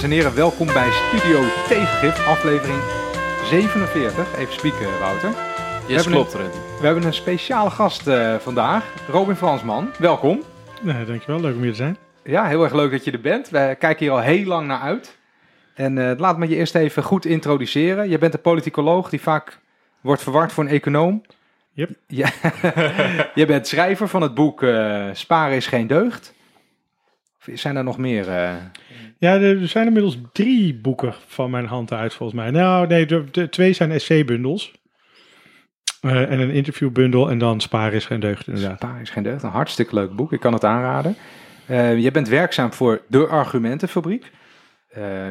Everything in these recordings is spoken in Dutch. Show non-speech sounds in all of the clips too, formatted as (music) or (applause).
Dames en heren, welkom bij Studio Tegengif, aflevering 47. Even spieken, Wouter. Yes, hebben klopt, Rudy. We hebben een speciale gast eh, vandaag, Robin Fransman. Welkom. Nee, dankjewel. Leuk om hier te zijn. Ja, heel erg leuk dat je er bent. We kijken hier al heel lang naar uit. En eh, laat me je eerst even goed introduceren. Je bent een politicoloog die vaak wordt verward voor een econoom. Yep. Ja, (laughs) je bent schrijver van het boek eh, Sparen is geen deugd. Zijn er nog meer? eh? Ja, er zijn inmiddels drie boeken van mijn hand uit, volgens mij. Nou, nee, de, de twee zijn essay-bundels. Eh, en een interviewbundel en dan Sparen is geen deugd, inderdaad. Sparen is geen deugd. Een hartstikke leuk boek. Ik kan het aanraden. Eh, je bent werkzaam voor de Argumentenfabriek.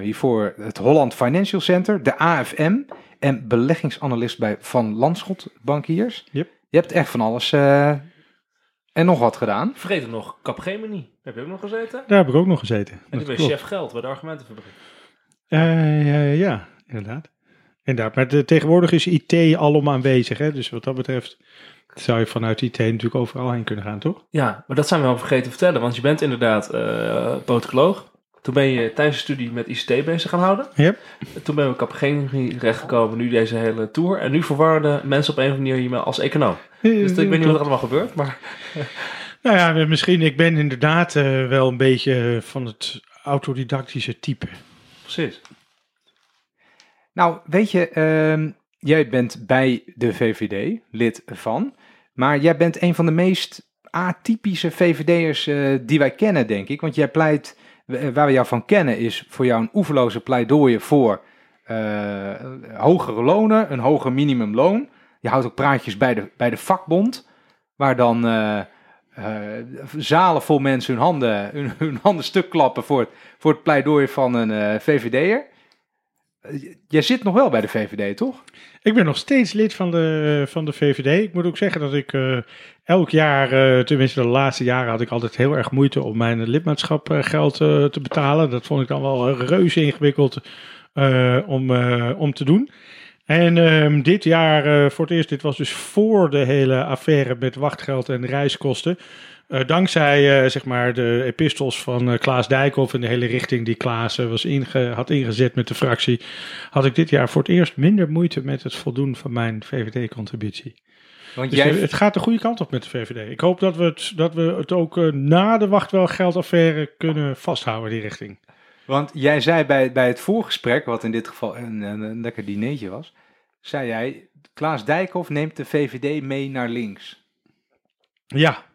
Hiervoor het Holland Financial Center, de AFM en beleggingsanalist bij Van Landschot Bankiers. Yep. Je hebt echt van alles en nog wat gedaan. Vergeet het nog, Capgemini. Heb je ook nog gezeten? Daar heb ik ook nog gezeten. En die ben chef geld bij de argumentenfabriek. Eh, ja, ja, inderdaad. Inderdaad, maar de- tegenwoordig is IT allemaal aanwezig. Hè? Dus wat dat betreft zou je vanuit IT natuurlijk overal heen kunnen gaan, toch? Ja, maar dat zijn we wel vergeten te vertellen, want je bent inderdaad eh politicoloog. Toen ben je tijdens de studie met ICT bezig gaan houden. Yep. Toen ben je op Capgemini terechtgekomen, nu deze hele tour. En nu verwarden mensen op een of andere manier je me als econoom. Dus ik weet niet wat er allemaal gebeurt, maar (laughs) Nou ja, misschien, ik ben inderdaad eh, wel een beetje van het autodidactische type. precies. Nou, weet je, ehm, jij bent bij de VVD lid van. Maar jij bent een van de meest atypische VVD'ers eh, die wij kennen, denk ik. Want jij pleit, eh, waar we jou van kennen, is voor jou een oeverloze pleidooien voor eh, hogere lonen, een hoger minimumloon. Je houdt ook praatjes bij de, bij de vakbond, waar dan eh, eh, zalen vol mensen hun handen, (laughs) hun, hun handen stuk klappen voor het, voor het pleidooi van een eh, VVD'er. Eh, Jij zit nog wel bij de VVD, toch? Ik ben nog steeds lid van de, van de VVD. Ik moet ook zeggen dat ik eh, elk jaar, eh, tenminste de laatste jaren, had ik altijd heel erg moeite om mijn lidmaatschapgeld eh, te betalen. Dat vond ik dan wel reuze ingewikkeld eh, om, eh, om te doen. En ehm, dit jaar eh, voor het eerst, dit was dus voor de hele affaire met wachtgeld en reiskosten. Eh, dankzij eh, zeg maar de epistels van eh, Klaas Dijkhoff en de hele richting die Klaas eh, was inge had ingezet met de fractie, had ik dit jaar voor het eerst minder moeite met het voldoen van mijn VVD-contributie. Want Dus jij, het gaat de goede kant op met de VVD. Ik hoop dat we het, dat we het ook eh, na de wachtwelgeldaffaire kunnen vasthouden, die richting. want jij zei bij, bij het voorgesprek, wat in dit geval een, een, een lekker dinertje was, zei jij, Klaas Dijkhoff neemt de VVD mee naar links. Ja.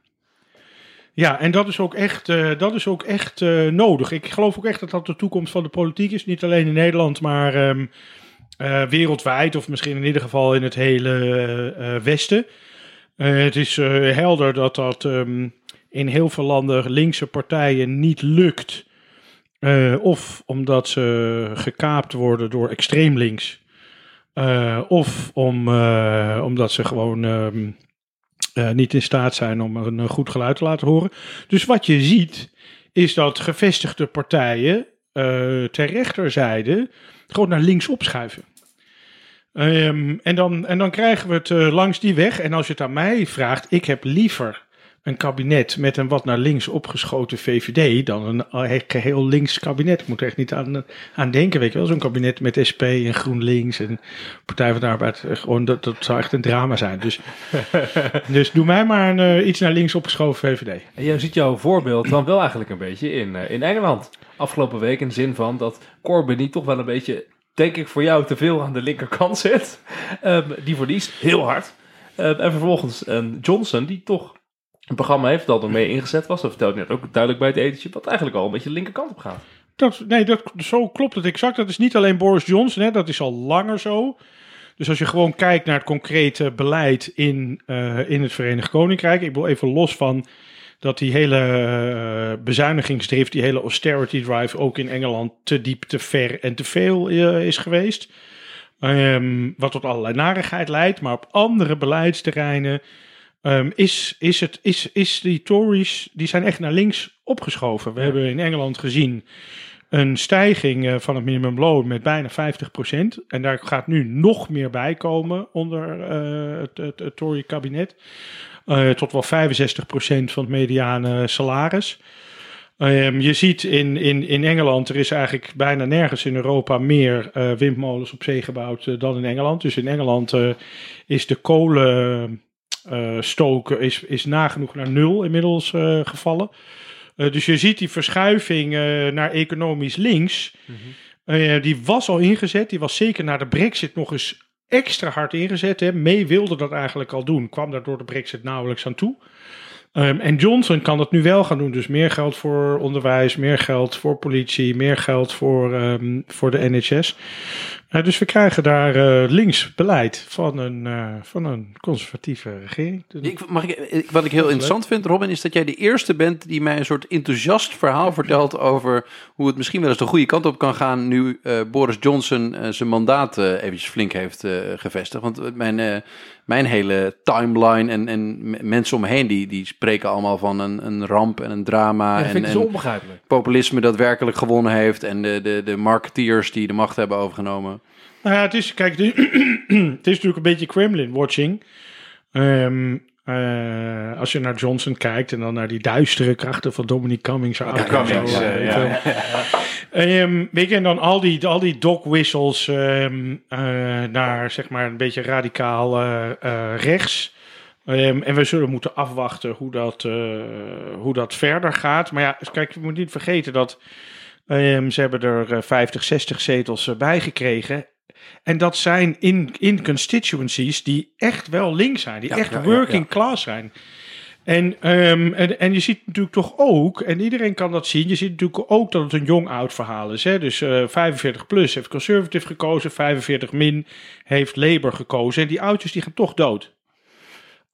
Ja, en dat is ook echt, eh, dat is ook echt eh, nodig. Ik geloof ook echt dat dat de toekomst van de politiek is. Niet alleen in Nederland, maar ehm, eh, wereldwijd. Of misschien in ieder geval in het hele eh, eh, Westen. Het is helder dat dat ehm, in heel veel landen linkse partijen niet lukt. Of omdat ze gekaapt worden door extreem links. Of om, omdat ze gewoon ehm, eh, niet in staat zijn om een, goed geluid te laten horen. Dus wat je ziet, is dat gevestigde partijen ter rechterzijde gewoon naar links opschuiven. Ehm, en, dan, en dan krijgen we het eh, langs die weg. En als je het aan mij vraagt, ik heb liever een kabinet met een wat naar links opgeschoten VVD dan een eh, geheel links kabinet. Ik moet er echt niet aan, aan denken, weet je wel. Zo'n kabinet met SP en GroenLinks en Partij van de Arbeid. eh, Gewoon, dat, dat zou echt een drama zijn. Dus, (laughs) dus doe mij maar een, eh, iets naar links opgeschoven VVD. En je ziet jouw voorbeeld dan wel eigenlijk een beetje in, in Engeland. Afgelopen week in de zin van dat Corbyn niet toch wel een beetje, denk ik voor jou, te veel aan de linkerkant zit. Ehm, die verliest heel hard. Ehm, en vervolgens een Johnson die toch een programma heeft dat er mee ingezet was. Dat vertelde net ook duidelijk bij het etentje. Wat eigenlijk al een beetje de linkerkant op gaat. Dat, nee, dat, zo klopt het exact. Dat is niet alleen Boris Johnson, hè, dat is al langer zo. Dus als je gewoon kijkt naar het concrete beleid in, eh, in het Verenigd Koninkrijk. Ik wil even los van dat die hele eh, bezuinigingsdrift, die hele austerity drive ook in Engeland te diep, te ver en te veel eh, is geweest. Ehm, wat tot allerlei narigheid leidt. Maar op andere beleidsterreinen ehm, is, is, het, is, is die Tories, die zijn echt naar links opgeschoven. We hebben in Engeland gezien een stijging eh, van het minimumloon met bijna 50%. En daar gaat nu nog meer bij komen onder eh, het, het, het Tory-kabinet. Eh, tot wel 65% van het mediane salaris. Ehm, je ziet in, in, in Engeland, er is eigenlijk bijna nergens in Europa meer windmolens op zee gebouwd dan in Engeland. Dus in Engeland is de kolen eh, stoken is, is nagenoeg naar nul inmiddels eh, gevallen. Eh, dus je ziet die verschuiving naar economisch links. Eh, die was al ingezet. Die was zeker na de brexit nog eens extra hard ingezet. Hè. May wilde dat eigenlijk al doen. Kwam daar door de brexit nauwelijks aan toe. Ehm, en Johnson kan dat nu wel gaan doen. Dus meer geld voor onderwijs, meer geld voor politie, meer geld voor, ehm, voor de NHS. Eh, dus we krijgen daar eh, links beleid van een, eh, van een conservatieve regering. Ik, mag ik, wat ik heel interessant vind, Robin, is dat jij de eerste bent die mij een soort enthousiast verhaal vertelt over hoe het misschien wel eens de goede kant op kan gaan nu Boris Johnson zijn mandaat eventjes flink heeft gevestigd. Want mijn, mijn hele timeline en, en mensen om me heen, die, die spreken allemaal van een, een ramp en een drama. dat en, vind ik zo en onbegrijpelijk. populisme dat werkelijk gewonnen heeft en de, de, de marketeers die de macht hebben overgenomen. Nou ja, het is, kijk, het (clears throat) is, het is natuurlijk een beetje Kremlin-watching. Ehm, eh, als je naar Johnson kijkt en dan naar die duistere krachten van Dominic Cummings. Cummings, eh, ja. Ehm, weet je, en dan al die, al die dog whistles ehm, eh, naar, zeg maar, een beetje radicaal eh, eh, rechts. Ehm, en we zullen moeten afwachten hoe dat, hoe dat verder gaat. Maar ja, kijk, je moet niet vergeten dat ze hebben er eh, 50, 60 zetels bij gekregen. En dat zijn in, in constituencies die echt wel links zijn, die Ja, echt ja, working ja. class zijn. En, ehm, en, en je ziet natuurlijk toch ook, en iedereen kan dat zien, je ziet natuurlijk ook dat het een jong-oud verhaal is. Hè? Dus eh 45 plus heeft conservative gekozen, 45 min heeft Labour gekozen. En die oudjes die gaan toch dood.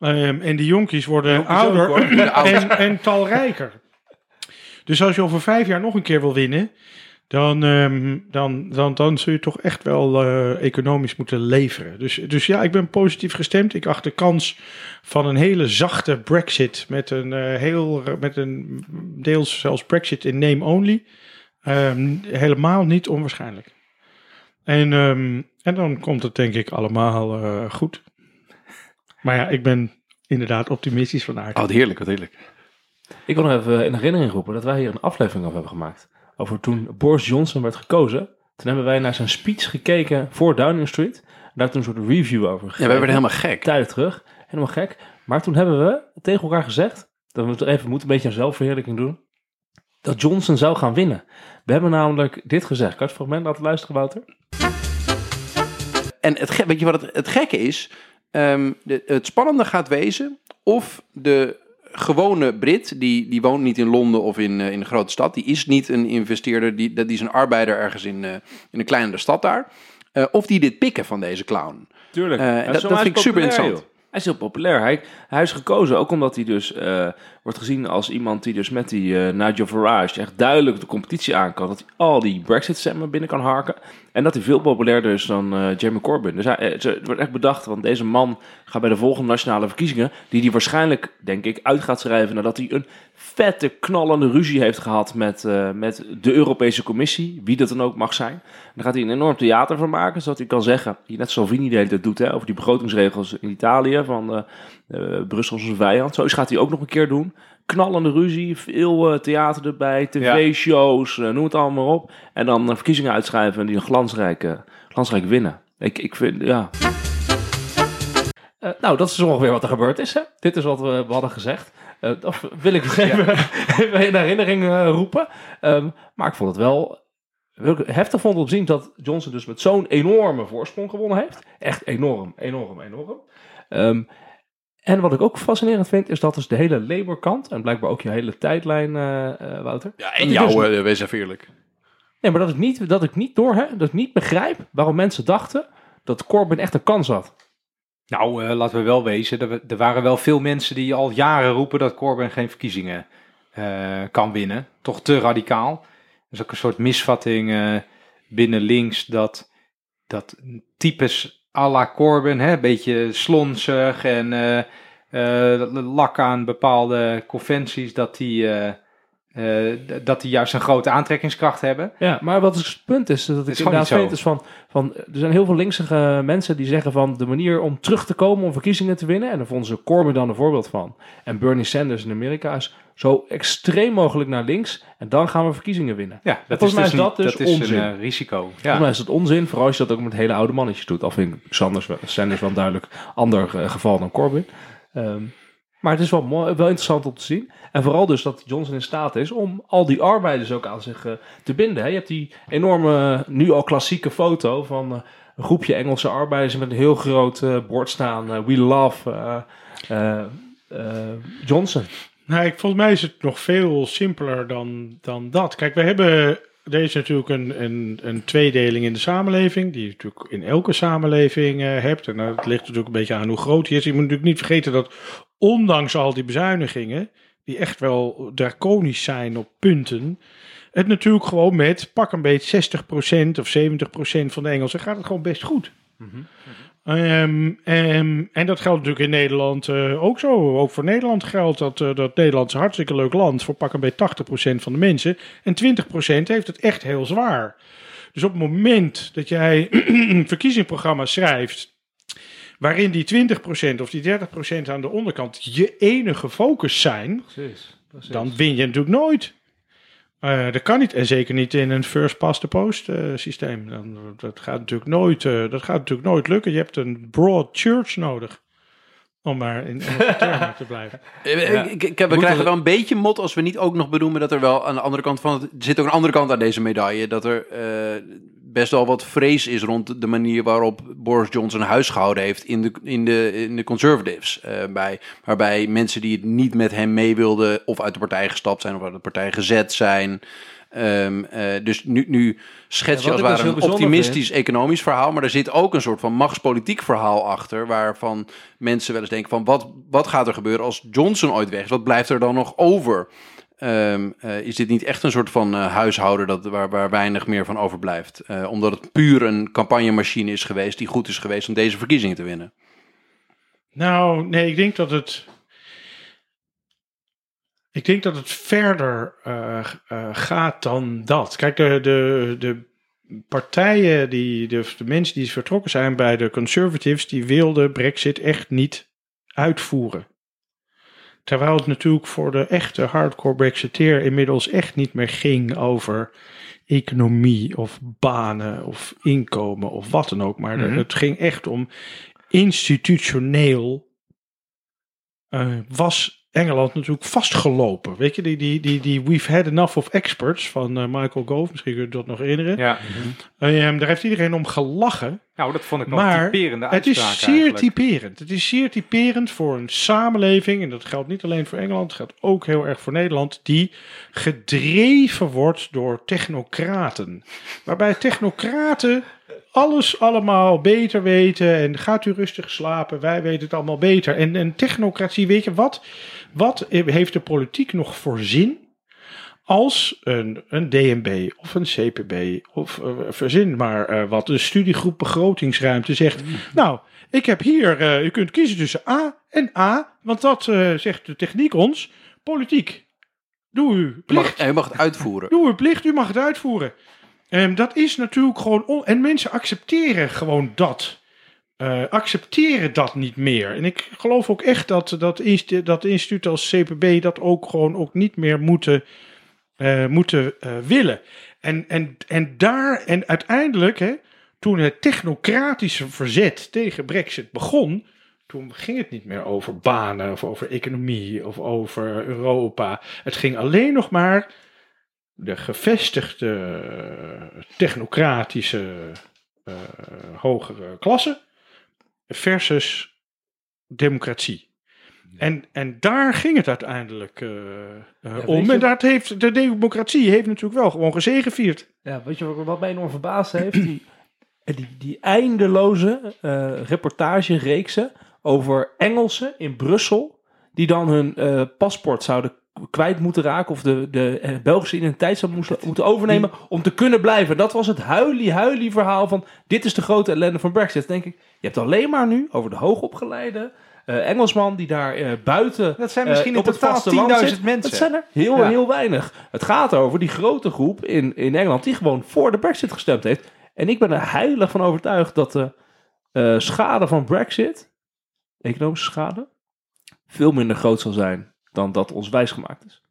Ehm, en die jonkies worden Jonkies ouder ook, (laughs) en, en talrijker. Dus als je over vijf jaar nog een keer wil winnen, dan, ehm, dan, dan, dan zul je toch echt wel eh, economisch moeten leveren. Dus, dus ja, ik ben positief gestemd. Ik acht de kans van een hele zachte Brexit met een eh, heel met een deels zelfs Brexit in name only ehm, helemaal niet onwaarschijnlijk. En, ehm, en dan komt het denk ik allemaal eh, goed. Maar ja, ik ben inderdaad optimistisch van aard. Oh, wat heerlijk, wat heerlijk. Ik wil nog even in herinnering roepen dat wij hier een aflevering over hebben gemaakt. Over toen Boris Johnson werd gekozen. Toen hebben wij naar zijn speech gekeken voor Downing Street. Daar toen een soort review over gegeven. Ja, wij werden helemaal gek. Tijden terug. Helemaal gek. Maar toen hebben we tegen elkaar gezegd. Dat we het even moeten een beetje een zelfverheerlijking doen. Dat Johnson zou gaan winnen. We hebben namelijk dit gezegd. Kan je het fragment laten luisteren, Wouter? En het, weet je wat het, het gekke is? Ehm, de, het spannende gaat wezen of de gewone Brit, die, die woont niet in Londen of in, eh, in een grote stad, die is niet een investeerder, die, dat die is een arbeider ergens in, eh, in een kleinere stad daar, eh, of die dit pikken van deze clown. Tuurlijk. Dat- dat vind ik super interessant. Hij is heel populair. Hij, is gekozen ook omdat hij dus eh, wordt gezien als iemand die dus met die eh Nigel Farage echt duidelijk de competitie aan kan. Dat hij al die Brexit-stemmen binnen kan harken. En dat hij veel populairder is dan eh, Jeremy Corbyn. Dus hij, het wordt echt bedacht, want deze man gaat bij de volgende nationale verkiezingen, die hij waarschijnlijk, denk ik, uit gaat schrijven nadat hij een vette, knallende ruzie heeft gehad met, eh, met de Europese Commissie, wie dat dan ook mag zijn. Dan gaat hij een enorm theater van maken, zodat hij kan zeggen, die net Salvini de hele tijd doet, hè, over die begrotingsregels in Italië, van eh eh, Brussel is een vijand. Zo gaat hij ook nog een keer doen. Knallende ruzie, veel theater erbij, tv-shows, noem het allemaal maar op. En dan verkiezingen uitschrijven en die een glansrijk, glansrijk winnen. Ik, ik vind, ja... Nou, dat is ongeveer wat er gebeurd is. Hè? Dit is wat we, we hadden gezegd. Eh, dat wil ik (laughs) even, even in herinnering eh, roepen. Ehm, maar ik vond het wel heftig vond om te zien dat Johnson dus met zo'n enorme voorsprong gewonnen heeft. Echt enorm, enorm, enorm. Ehm, en wat ik ook fascinerend vind, is dat dus de hele Labour-kant, en blijkbaar ook je hele tijdlijn, eh, eh, Wouter. Ja, en jou, dus- eh, wees even eerlijk. Nee, maar dat ik niet, dat ik niet door, hè, dat ik niet begrijp waarom mensen dachten dat Corbyn echt een kans had. Nou, eh, laten we wel wezen, er, er waren wel veel mensen die al jaren roepen dat Corbyn geen verkiezingen eh, kan winnen. Toch te radicaal. Er is ook een soort misvatting eh, binnen links dat, dat types à la Corbyn, hè, een beetje slonsig en lak aan bepaalde conventies, dat die, eh, dat die juist een grote aantrekkingskracht hebben. Ja, maar wat het punt is, dat ik is inderdaad zo. is van, van, er zijn heel veel linkse mensen die zeggen van de manier om terug te komen om verkiezingen te winnen, en daar vonden ze Corbyn dan een voorbeeld van, en Bernie Sanders in Amerika is zo extreem mogelijk naar links, en dan gaan we verkiezingen winnen. Ja, dat volgens mij is een- dat dus dat is onzin. een eh, risico. Volgens mij Ja. is dat onzin, vooral als je dat ook met hele oude mannetjes doet. Al vind ik Sanders, wel- Sanders wel een duidelijk ander eh, geval dan Corbyn. Ehm, maar het is wel, mooi, wel interessant om te zien. En vooral dus dat Johnson in staat is om al die arbeiders ook aan zich eh, te binden. Hè. Je hebt die enorme, nu al klassieke foto van eh, een groepje Engelse arbeiders met een heel groot eh, bord staan. We love Johnson. Nou, ik, volgens mij is het nog veel simpeler dan, dan dat. Kijk, we hebben. Is natuurlijk een, een, een tweedeling in de samenleving, die je natuurlijk in elke samenleving hebt. En dat ligt natuurlijk een beetje aan hoe groot die is. Je moet natuurlijk niet vergeten dat, ondanks al die bezuinigingen, die echt wel draconisch zijn op punten, het natuurlijk gewoon met pak een beetje 60% of 70% van de Engelsen gaat het gewoon best goed. Ehm, ehm, en dat geldt natuurlijk in Nederland eh, ook zo. Ook voor Nederland geldt dat, eh, dat Nederland is een hartstikke leuk land voor pak een beetje 80% van de mensen. En 20% heeft het echt heel zwaar. Dus op het moment dat jij (clears throat) een verkiezingsprogramma schrijft. Waarin die 20% of die 30% aan de onderkant je enige focus zijn. Precies. precies. dan win je natuurlijk nooit. Eh, dat kan niet. En zeker niet in een first past the post eh, systeem. Dan, dat, gaat natuurlijk nooit, eh, dat gaat natuurlijk nooit lukken. Je hebt een broad church nodig. Om maar in (laughs) Engelse termen te blijven. Ja. ik, ik, we krijgen we- wel een beetje mot als we niet ook nog benoemen dat er wel aan de andere kant van het. Er zit ook een andere kant aan deze medaille. Dat er eh, best wel wat vrees is rond de manier waarop Boris Johnson huisgehouden heeft in de, in de, in de Conservatives. Eh, bij, waarbij mensen die het niet met hem mee wilden, of uit de partij gestapt zijn, of uit de partij gezet zijn. Ehm, eh, dus nu, nu schets Ja, je wat als het dus ware een optimistisch economisch verhaal, maar er zit ook een soort van machtspolitiek verhaal achter, waarvan mensen wel eens denken van wat, wat gaat er gebeuren als Johnson ooit weg is? Wat blijft er dan nog over? Ehm, eh, is dit niet echt een soort van eh, huishouden dat, waar, waar weinig meer van overblijft? Eh, omdat het puur een campagnemachine is geweest die goed is geweest om deze verkiezingen te winnen. Nou, nee, ik denk dat het. Ik denk dat het verder gaat dan dat. Kijk, de, de, de partijen, die, de, de mensen die vertrokken zijn bij de Conservatives, die wilden Brexit echt niet uitvoeren. Terwijl het natuurlijk voor de echte hardcore Brexiteer inmiddels echt niet meer ging over economie of banen of inkomen of wat dan ook. Maar Mhm. het ging echt om institutioneel eh, was Engeland natuurlijk vastgelopen. Weet je, die, die, die, die We've Had Enough of Experts van eh, Michael Gove, misschien kun je dat nog herinneren. Ja. Ehm, daar heeft iedereen om gelachen. Nou, dat vond ik nog Maar een typerende Het is zeer eigenlijk. typerend. Het is zeer typerend voor een samenleving, en dat geldt niet alleen voor Engeland, het geldt ook heel erg voor Nederland, die gedreven wordt door technocraten. Waarbij technocraten alles allemaal beter weten en gaat u rustig slapen, wij weten het allemaal beter. En, en technocratie, weet je wat? Wat heeft de politiek nog voor zin? als een, een DNB of een CPB of eh, verzin maar eh, wat, een studiegroep begrotingsruimte zegt. Nou, ik heb hier, eh, u kunt kiezen tussen A en A, want dat zegt de techniek ons. Politiek, doe uw mag, plicht. je mag het uitvoeren. Doe uw plicht, u mag het uitvoeren. Ehm, dat is natuurlijk gewoon. On- en mensen accepteren gewoon dat. Eh, accepteren dat niet meer. En ik geloof ook echt dat dat, dat als CPB dat ook gewoon ook niet meer moeten, eh, moeten eh, willen. En, en, en daar, en uiteindelijk, hè, toen het technocratische verzet tegen Brexit begon, toen ging het niet meer over banen of over economie of over Europa. Het ging alleen nog maar de gevestigde technocratische hogere klasse versus democratie. En, en daar ging het uiteindelijk eh, eh, om. je- En dat heeft, de democratie heeft natuurlijk wel gewoon gezegevierd. Ja, weet je wat, mij enorm verbaasd heeft? Die, die, die eindeloze eh reportagereeksen over Engelsen in Brussel... die dan hun eh, paspoort zouden kwijt moeten raken... of de, de eh, Belgische identiteit zouden moesten, moeten overnemen om te kunnen blijven. Dat was het huilie-huilie verhaal van... dit is de grote ellende van Brexit. Dan denk ik, je hebt alleen maar nu over de hoogopgeleide... eh, Engelsman die daar eh, buiten. Dat zijn misschien in op het totaal vasteland 10.000 zit. mensen. Dat zijn er heel, Ja. heel weinig. Het gaat over die grote groep in, in Engeland die gewoon voor de Brexit gestemd heeft. En ik ben er heilig van overtuigd dat de schade van Brexit, economische schade, veel minder groot zal zijn dan dat ons wijsgemaakt is.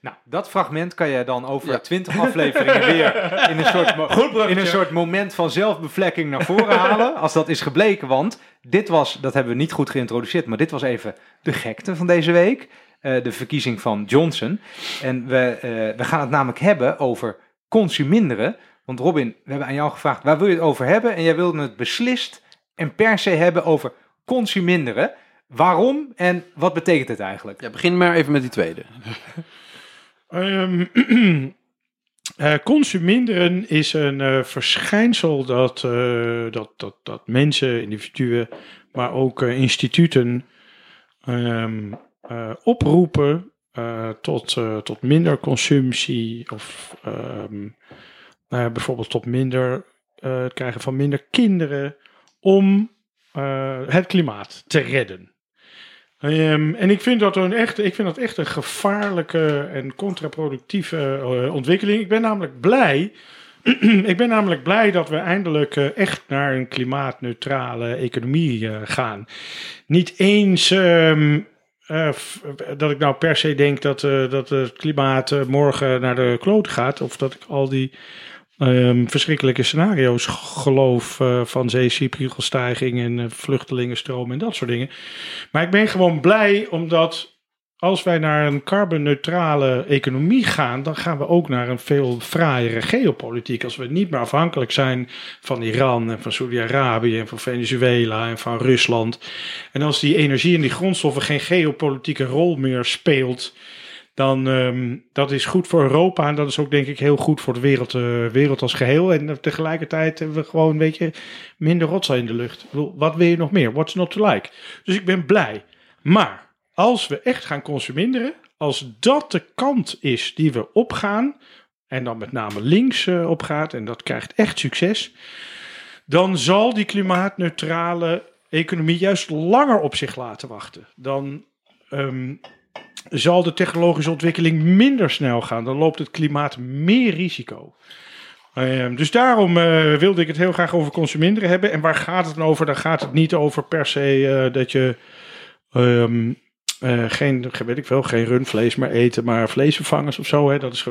Nou, dat fragment kan je dan over Ja. 20 afleveringen weer in een, soort (laughs) in een soort moment van zelfbevlekking naar voren halen. Als dat is gebleken, want dit was, dat hebben we niet goed geïntroduceerd, maar dit was even de gekte van deze week. eh, de verkiezing van Johnson. En we, eh, we gaan het namelijk hebben over consuminderen. Want Robin, we hebben aan jou gevraagd, waar wil je het over hebben? En jij wilde het beslist en per se hebben over consuminderen. Waarom en wat betekent het eigenlijk? Ja, begin maar even met die tweede. (laughs) Ehm, (clears throat) eh, consuminderen is een eh, verschijnsel dat, eh, dat, dat, dat mensen, individuen, maar ook instituten ehm, eh, oproepen eh, tot, eh, tot minder consumptie of ehm, eh, bijvoorbeeld tot minder eh, het krijgen van minder kinderen om eh, het klimaat te redden. Ehm, en ik vind, dat een echt, ik vind dat echt een gevaarlijke en contraproductieve eh, ontwikkeling. Ik ben namelijk blij. (clears throat) ik ben namelijk blij dat we eindelijk eh, echt naar een klimaatneutrale economie eh, gaan. Niet eens ehm, eh, dat ik nou per se denk dat, dat het klimaat morgen naar de kloot gaat. Of dat ik al die ehm, verschrikkelijke scenario's geloof eh, van zeespiegelstijging en eh, vluchtelingenstroom en dat soort dingen. Maar ik ben gewoon blij omdat als wij naar een carbonneutrale economie gaan, dan gaan we ook naar een veel fraaiere geopolitiek. Als we niet meer afhankelijk zijn van Iran en van Saudi-Arabië en van Venezuela en van Rusland. En als die energie en die grondstoffen geen geopolitieke rol meer speelt, dan um, dat is goed voor Europa en dat is ook denk ik heel goed voor de wereld, uh, wereld als geheel. En uh, tegelijkertijd hebben we gewoon een beetje minder rotzooi in de lucht. Wat wil je nog meer? What's not to like? Dus ik ben blij. Maar als we echt gaan consuminderen, als dat de kant is die we opgaan, en dan met name links uh, opgaat, en dat krijgt echt succes, dan zal die klimaatneutrale economie juist langer op zich laten wachten. Dan um, zal de technologische ontwikkeling minder snel gaan. Dan loopt het klimaat meer risico. Uh, dus daarom uh, wilde ik het heel graag over consuminderen hebben. En waar gaat het dan over? Dan gaat het niet over per se uh, dat je um, uh, geen, weet ik veel, geen rundvlees meer eten, maar vleesvervangers of zo. Hè. Dat is,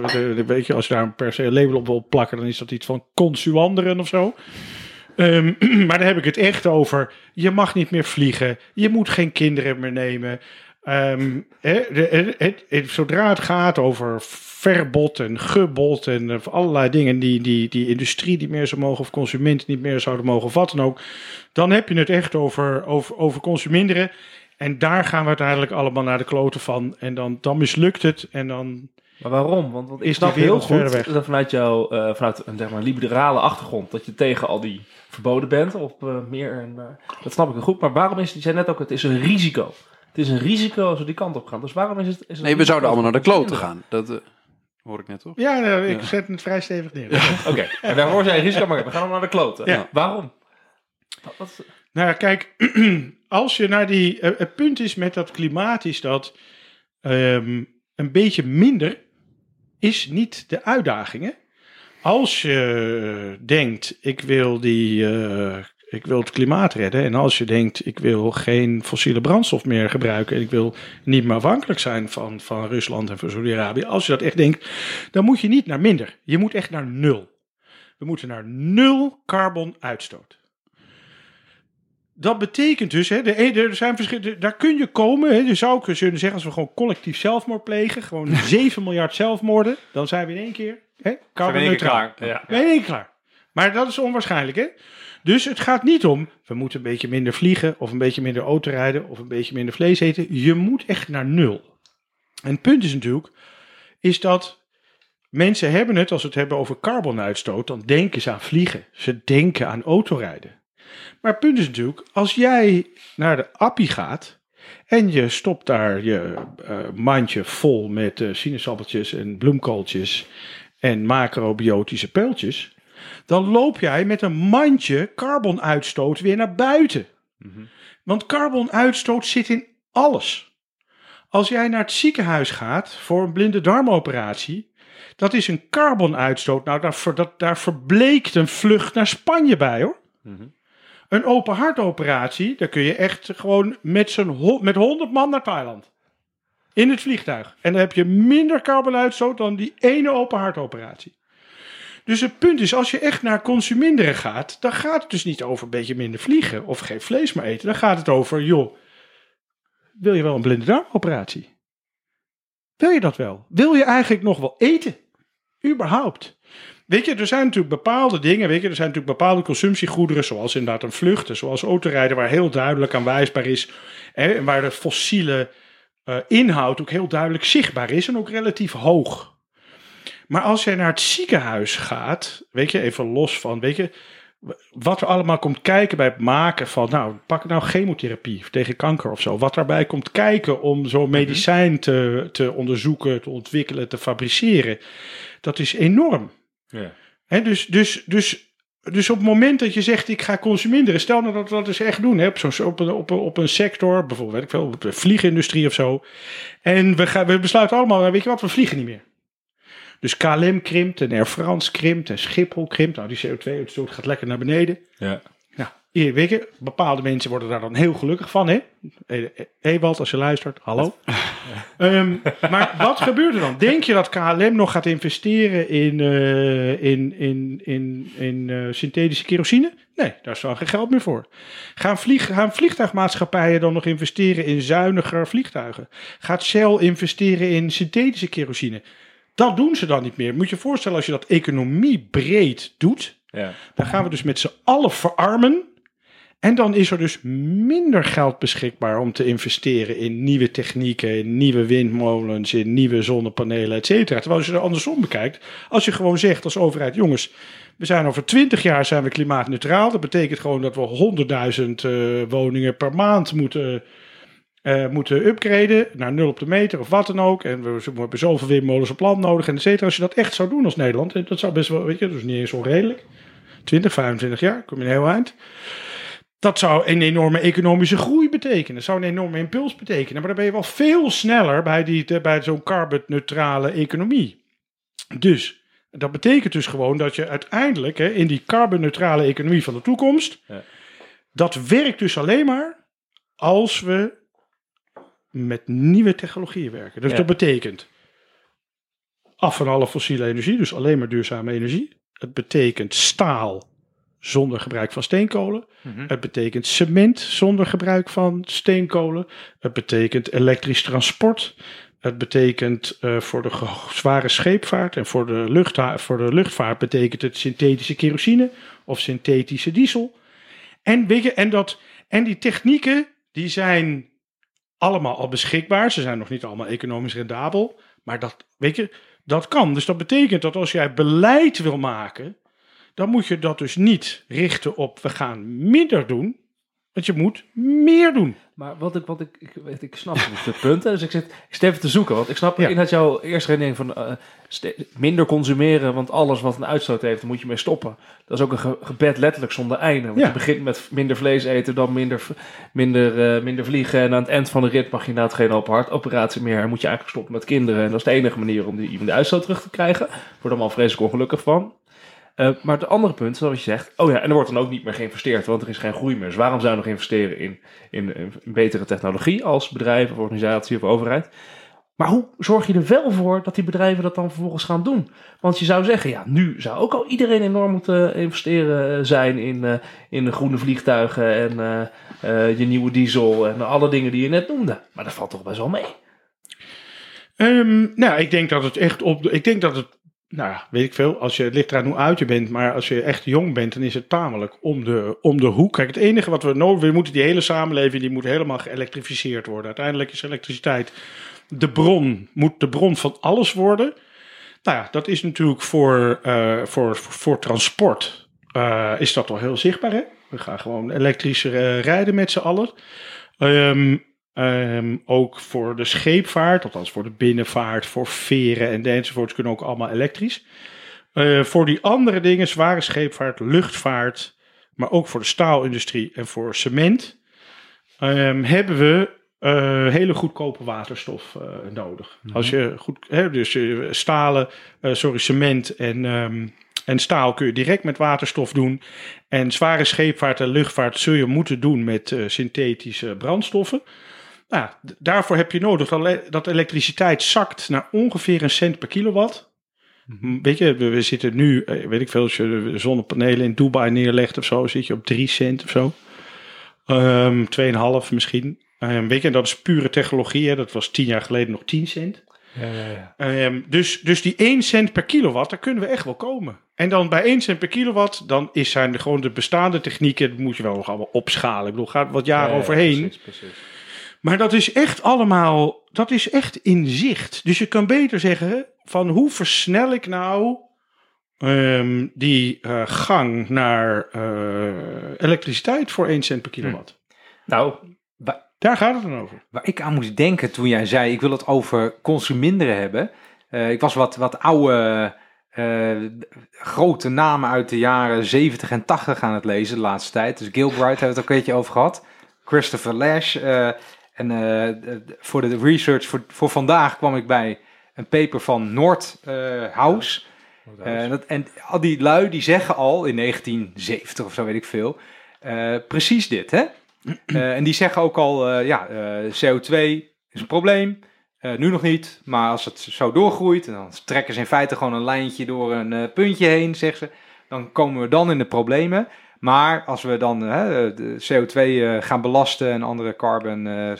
weet je, als je daar per se een label op wil plakken, dan is dat iets van consuanderen of zo. Um, (clears throat) maar daar heb ik het echt over. Je mag niet meer vliegen. Je moet geen kinderen meer nemen. Um, het, het, het, zodra het gaat over verbod en gebod en uh, allerlei dingen die, die, die industrie niet meer zou mogen of consumenten niet meer zouden mogen of wat dan ook, dan heb je het echt over, over, over consuminderen. En daar gaan we uiteindelijk allemaal naar de kloten van. En dan, dan mislukt het en dan... Maar waarom? Want, want is die heel goed dat vanuit jouw uh, vanuit een zeg maar, liberale achtergrond dat je tegen al die verboden bent of uh, meer. En, uh, dat snap ik goed. Maar waarom is het? Je zei net ook, het is een risico. Het is een risico als we die kant op gaan. Dus waarom is het? Is het nee, we zouden allemaal naar de kloten gaan. Dat uh, hoor ik net toch? Ja, nou, ik ja. zet het vrij stevig neer. Ja. Oké, okay. en daarvoor zijn risico, maar we gaan allemaal naar de kloten. Ja. Waarom? Wat, nou, kijk, (clears throat) als je naar die. Uh, het punt is met dat klimaat is dat um, een beetje minder is niet de uitdagingen. Als je denkt, ik wil, die, uh, ik wil het klimaat redden. En als je denkt, ik wil geen fossiele brandstof meer gebruiken. En ik wil niet meer afhankelijk zijn van, van Rusland en van Saudi-Arabië. Als je dat echt denkt, dan moet je niet naar minder. Je moet echt naar nul. We moeten naar nul carbon uitstoot. Dat betekent dus, hè, de, er zijn verschillende, daar kun je komen. Hè, je zou kunnen zeggen, als we gewoon collectief zelfmoord plegen, gewoon (laughs) 7 miljard zelfmoorden, dan zijn we in één keer hè, klaar. Ja. In één keer klaar. Maar dat is onwaarschijnlijk, hè? Dus het gaat niet om, we moeten een beetje minder vliegen, of een beetje minder autorijden, of een beetje minder vlees eten. Je moet echt naar nul. En het punt is natuurlijk, is dat mensen hebben het, als we het hebben over carbonuitstoot, dan denken ze aan vliegen. Ze denken aan autorijden. Maar het punt is natuurlijk, als jij naar de appie gaat en je stopt daar je uh, mandje vol met uh, sinaasappeltjes en bloemkooltjes en macrobiotische peultjes, dan loop jij met een mandje carbonuitstoot weer naar buiten. Want carbonuitstoot zit in alles. Als jij naar het ziekenhuis gaat voor een blinde darmoperatie, dat is een carbonuitstoot. Nou, daar, ver- dat, daar verbleekt een vlucht naar Spanje bij hoor. Een open hartoperatie, daar kun je echt gewoon met, ho- met 100 man naar Thailand. In het vliegtuig. En dan heb je minder carbonuitstoot dan die ene open hartoperatie. Dus het punt is, als je echt naar consuminderen gaat, dan gaat het dus niet over een beetje minder vliegen of geen vlees meer eten. Dan gaat het over, joh, wil je wel een blinde darmoperatie? Wil je dat wel? Wil je eigenlijk nog wel eten? Überhaupt. Weet je, er zijn natuurlijk bepaalde dingen, weet je, er zijn natuurlijk bepaalde consumptiegoederen, zoals inderdaad een vlucht, zoals autorijden, waar heel duidelijk aan wijsbaar is, en waar de fossiele eh, inhoud ook heel duidelijk zichtbaar is en ook relatief hoog. Maar als jij naar het ziekenhuis gaat, weet je, even los van, weet je, wat er allemaal komt kijken bij het maken van, nou, pak nou chemotherapie tegen kanker of zo. Wat daarbij komt kijken om zo'n medicijn te, te onderzoeken, te ontwikkelen, te fabriceren. Dat is enorm. Ja. Hè, dus, dus, dus, dus op het moment dat je zegt, ik ga consuminderen, stel nou dat we dat eens echt doen, hè, op, zo'n- op, een, op, een, op een sector, bijvoorbeeld, weet ik veel, op de vliegindustrie of zo. En we, gaan, we besluiten allemaal, weet je wat, we vliegen niet meer. Dus KLM krimpt en Air France krimpt en Schiphol krimpt. Nou, die CO2-uitstoot gaat lekker naar beneden. Ja. Nou, hier, weet je, bepaalde mensen worden daar dan heel gelukkig van, hè? Eh, eh, Ewald, als je luistert, hallo. (laughs) Ehm, maar wat gebeurt er dan? Denk je dat KLM nog gaat investeren in, eh, in, in, in, in eh, synthetische kerosine? Nee, daar is dan geen geld meer voor. Gaan, vlieg, gaan vliegtuigmaatschappijen dan nog investeren in zuiniger vliegtuigen? Gaat Shell investeren in synthetische kerosine? Dat doen ze dan niet meer. Moet je je voorstellen als je dat economie breed doet. Ja. Dan gaan we dus met z'n allen verarmen. En dan is er dus minder geld beschikbaar om te investeren in nieuwe technieken, in nieuwe windmolens, in nieuwe zonnepanelen, et cetera. Terwijl als je er andersom bekijkt, als je gewoon zegt als overheid, jongens, we zijn over 20 jaar zijn we klimaatneutraal. Dat betekent gewoon dat we 100.000 eh, woningen per maand moeten, eh, moeten upgraden naar nul op de meter of wat dan ook. En we, we hebben zoveel windmolens op land nodig en et cetera. Als je dat echt zou doen als Nederland, en dat zou best wel, weet je, dat is niet eens onredelijk. 20, 25 jaar, kom je een heel eind. Dat zou een enorme economische groei betekenen. Dat zou een enorme impuls betekenen. Maar dan ben je wel veel sneller bij, die, bij zo'n carbonneutrale economie. Dus dat betekent dus gewoon dat je uiteindelijk hè, in die carbonneutrale economie van de toekomst. Ja. Dat werkt dus alleen maar als we met nieuwe technologieën werken. Dus Ja. dat betekent af van alle fossiele energie, dus alleen maar duurzame energie. Het betekent staal zonder gebruik van steenkolen. Het betekent cement zonder gebruik van steenkolen. Het betekent elektrisch transport. Het betekent eh, voor de zware scheepvaart en voor de, voor de luchtvaart betekent het synthetische kerosine of synthetische diesel. En, en, dat, en die technieken die zijn allemaal al beschikbaar. Ze zijn nog niet allemaal economisch rendabel. Maar dat, weet je, dat kan. Dus dat betekent dat als jij beleid wil maken, dan moet je dat dus niet richten op we gaan minder doen. Want je moet meer doen. Maar wat ik, wat ik, ik, weet, ik snap niet het punt. hè. Dus ik zit, ik zit even te zoeken. Want ik snap Ja. inderdaad jouw eerste redenering van eh, minder consumeren. Want alles wat een uitstoot heeft, moet je mee stoppen. Dat is ook een ge- gebed letterlijk zonder einde. Want Ja. je begint met minder vlees eten, dan minder, minder, eh, minder vliegen. En aan het eind van de rit mag je inderdaad geen open hartoperatie meer. En moet je eigenlijk stoppen met kinderen. En dat is de enige manier om die, om de uitstoot terug te krijgen. Daar word allemaal vreselijk ongelukkig van. Eh, maar het andere punt, zoals je zegt, oh ja, en er wordt dan ook niet meer geïnvesteerd, want er is geen groei meer. Dus waarom zou je nog investeren in, in, betere technologie als bedrijf of organisatie of overheid? Maar hoe zorg je er wel voor dat die bedrijven dat dan vervolgens gaan doen? Want je zou zeggen, ja, nu zou ook al iedereen enorm moeten investeren eh, zijn in, eh, in de groene vliegtuigen en je nieuwe diesel en alle dingen die je net noemde. Maar dat valt toch best wel mee. Ehm, nou, ik denk dat het echt op. Ik denk dat het. Nou, ja, weet ik veel. Als je, het ligt eraan hoe oud je bent. Maar als je echt jong bent, dan is het tamelijk om de, om de hoek. Kijk, het enige wat we nodig we moeten die hele samenleving. die moet helemaal geëlektrificeerd worden. Uiteindelijk is elektriciteit. de bron. moet de bron van alles worden. Nou ja, dat is natuurlijk voor, eh, voor, voor transport. eh, is dat al heel zichtbaar, hè? We gaan gewoon elektrisch eh, rijden met z'n allen. Ehm, Ehm, ook voor de scheepvaart, althans voor de binnenvaart, voor veren en enzovoorts kunnen ook allemaal elektrisch. Eh, voor die andere dingen, zware scheepvaart, luchtvaart, maar ook voor de staalindustrie en voor cement, ehm, hebben we eh, hele goedkope waterstof eh, nodig. Als je goed, hè, dus stalen, sorry, cement en, ehm, en staal kun je direct met waterstof doen. En zware scheepvaart en luchtvaart zul je moeten doen met synthetische brandstoffen. Nou, daarvoor heb je nodig dat, ele- dat elektriciteit zakt naar ongeveer een cent per kilowatt. M, Weet je, we, zitten nu, eh, weet ik veel, als je zonnepanelen in Dubai neerlegt of zo, zit je op 3 cent of zo. Ehm 2,5 misschien. Ehm, weet je, en dat is pure technologie. Hè? Dat was tien jaar geleden nog 10 cent. Ja, ja, ja. Ehm, dus, dus die 1 cent per kilowatt, daar kunnen we echt wel komen. En dan bij 1 cent per kilowatt, dan is zijn de, gewoon de bestaande technieken, dat moet je wel nog allemaal opschalen. Ik bedoel, gaat wat jaren Ja, ja, overheen. Precies, precies. Maar dat is echt allemaal, dat is echt in zicht. Dus je kan beter zeggen van hoe versnel ik nou ehm, die eh, gang naar eh, elektriciteit voor 1 cent per kilowatt. Nou, Daar gaat het dan over. Waar ik aan moest denken toen jij zei, ik wil het over consuminderen hebben. Eh, ik was wat, wat oude, grote namen uit de jaren 70 en 80 aan het lezen de laatste tijd. Dus Gilbride hebben we het ook een beetje over gehad. Christopher Lash. eh, en eh, voor de research voor, voor vandaag kwam ik bij een paper van Noordhouse. Eh, dat, en al die lui die zeggen al in 1970 of zo weet ik veel, eh, precies dit. Hè? (clears throat) Eh, en die zeggen ook al, eh, ja, eh, CO2 is een probleem. Eh, nu nog niet, maar als het zo doorgroeit, en dan trekken ze in feite gewoon een lijntje door een eh, puntje heen, zeggen ze, dan komen we dan in de problemen. Maar als we dan eh, de CO2 eh, gaan belasten en andere carbon eh, eh,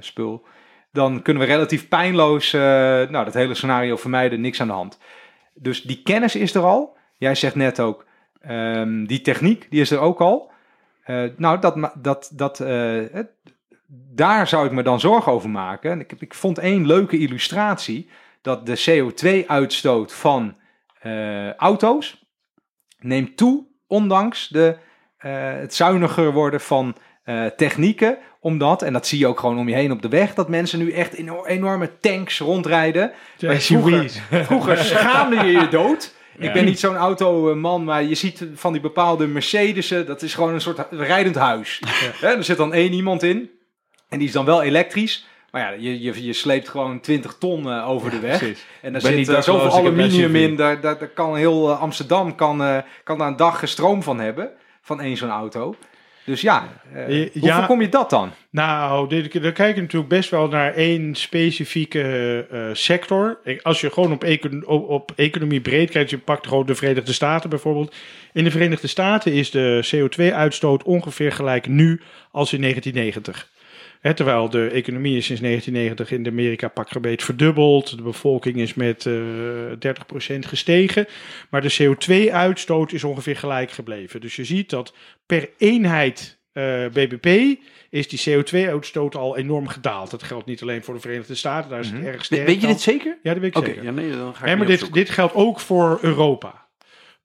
spul, dan kunnen we relatief pijnloos nou, dat hele scenario vermijden, niks aan de hand. Dus die kennis is er al. Jij zegt net ook, ehm, die techniek, die is er ook al. Nou, dat, dat, dat, daar zou ik me dan zorgen over maken. En ik, ik vond één leuke illustratie dat de CO2-uitstoot van auto's neemt toe, ondanks de, eh, het zuiniger worden van eh, technieken. Omdat, en dat zie je ook gewoon om je heen op de weg, dat mensen nu echt in enorme tanks rondrijden. Vroeger, (laughs) vroeger schaamde je je dood. Ik ben niet zo'n automan, maar je ziet van die bepaalde Mercedes'en, dat is gewoon een soort rijdend huis. Er zit dan één iemand in en die is dan wel elektrisch. Maar ja, je, je, je sleept gewoon 20 ton eh, over de weg. precies. En daar zit eh, dakloos, zoveel aluminium in. Daar, daar, daar kan heel eh, Amsterdam kan, kan daar een dag stroom van hebben. Van één zo'n auto. Dus ja, Ja, hoe voorkom je dat dan? Nou, dan kijk je natuurlijk best wel naar één specifieke sector. Als je gewoon op, econ- op, op economie breed kijkt, je pakt gewoon de Verenigde Staten bijvoorbeeld. In de Verenigde Staten is de CO2-uitstoot ongeveer gelijk nu als in 1990. Terwijl de economie is sinds 1990 in Amerika pakgebeet verdubbeld. De bevolking is met eh 30% gestegen. Maar de CO2-uitstoot is ongeveer gelijk gebleven. Dus je ziet dat per eenheid eh, BBP is die CO2-uitstoot al enorm gedaald. Dat geldt niet alleen voor de Verenigde Staten, daar is het erg sterk. We- Weet je dit zeker? Ja, dat weet ik Oké, zeker. ja, nee, dan ga ik maar dit, dit geldt ook voor Europa.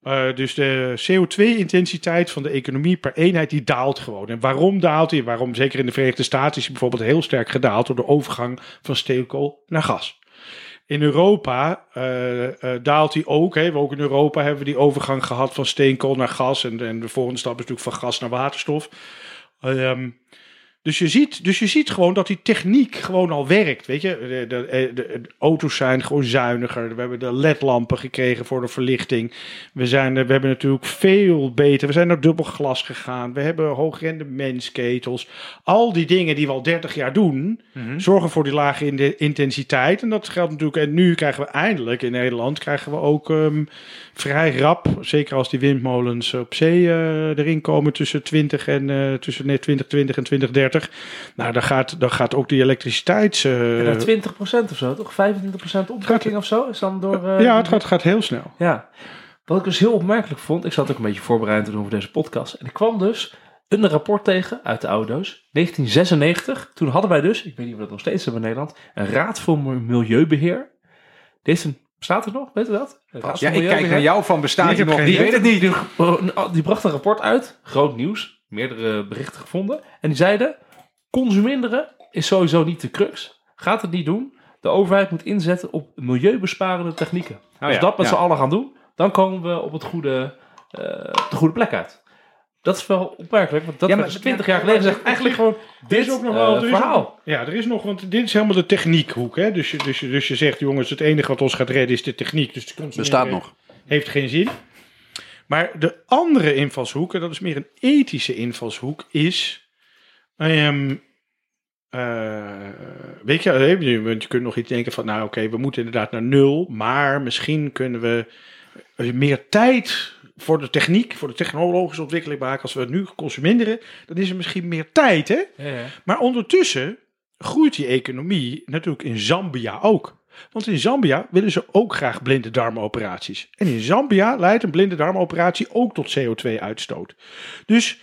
Eh, dus de CO2-intensiteit van de economie per eenheid die daalt gewoon. En waarom daalt die? Waarom zeker in de Verenigde Staten is die bijvoorbeeld heel sterk gedaald door de overgang van steenkool naar gas. In Europa eh, eh, daalt die ook. Hè. Ook in Europa hebben we die overgang gehad van steenkool naar gas. En, en de volgende stap is natuurlijk van gas naar waterstof. Ehm, dus je, ziet, dus je ziet gewoon dat die techniek gewoon al werkt. Weet je, de, de, de- de auto's zijn gewoon zuiniger. We hebben de LED-lampen gekregen voor de verlichting. We, zijn, eh, we hebben natuurlijk veel beter. We zijn naar dubbel glas gegaan. We hebben hoogrendementsketels. Al die dingen die we al 30 jaar doen, zorgen voor die lage in de intensiteit. En dat geldt natuurlijk. En nu krijgen we eindelijk in Nederland krijgen we ook ehm, vrij rap. Zeker als die windmolens op zee eh, erin komen tussen 20 en eh, tussen net 2020 en 2030. Nou, dan gaat, dan gaat ook die elektriciteits. eh, Ja, 20% of zo, toch? 25% opwekking of zo is dan door... eh, ja, het gaat, gaat heel snel. Ja. Wat ik dus heel opmerkelijk vond, ik zat ook een beetje voorbereid te doen voor deze podcast. En ik kwam dus een rapport tegen uit de oude doos, 1996. Toen hadden wij dus, ik weet niet of we dat nog steeds hebben in Nederland, een Raad voor Milieubeheer. Deze bestaat er nog, weet je dat? Raad Ja, ik kijk naar jou van bestaat die heb nog? Ik weet het niet. Die, die bracht een rapport uit, groot nieuws, meerdere berichten gevonden. En die zeiden, consuminderen is sowieso niet de crux. Gaat het niet doen. De overheid moet inzetten op milieubesparende technieken. Als ja, we dat met ja. z'n allen gaan doen, dan komen we op, het goede, eh, op de goede plek uit. Dat is wel opmerkelijk, want dat Ja, ja, maar- was 20 jaar geleden zegt eigenlijk gewoon dit is ook nog wel eh, er is ook- verhaal. ja, er is nog, want dit is helemaal de techniekhoek. Hè? Dus, je, dus, je, dus je zegt, jongens, het enige wat ons gaat redden is de techniek. Dus de consumenten Bestaat nog. Heeft geen zin. Maar de andere invalshoek, en dat is meer een ethische invalshoek, is. Ehm, eh, weet je, eh, je, want je kunt nog iets denken van, nou oké, we moeten inderdaad naar nul, maar misschien kunnen we eh, meer tijd voor de techniek, voor de technologische ontwikkeling maken. Als we het nu consumeren, dan is er misschien meer tijd, hè? Ja, ja. Maar ondertussen groeit die economie natuurlijk in Zambia ook. Want in Zambia willen ze ook graag blinde darmoperaties. En in Zambia leidt een blinde darmoperatie ook tot CO2-uitstoot. Dus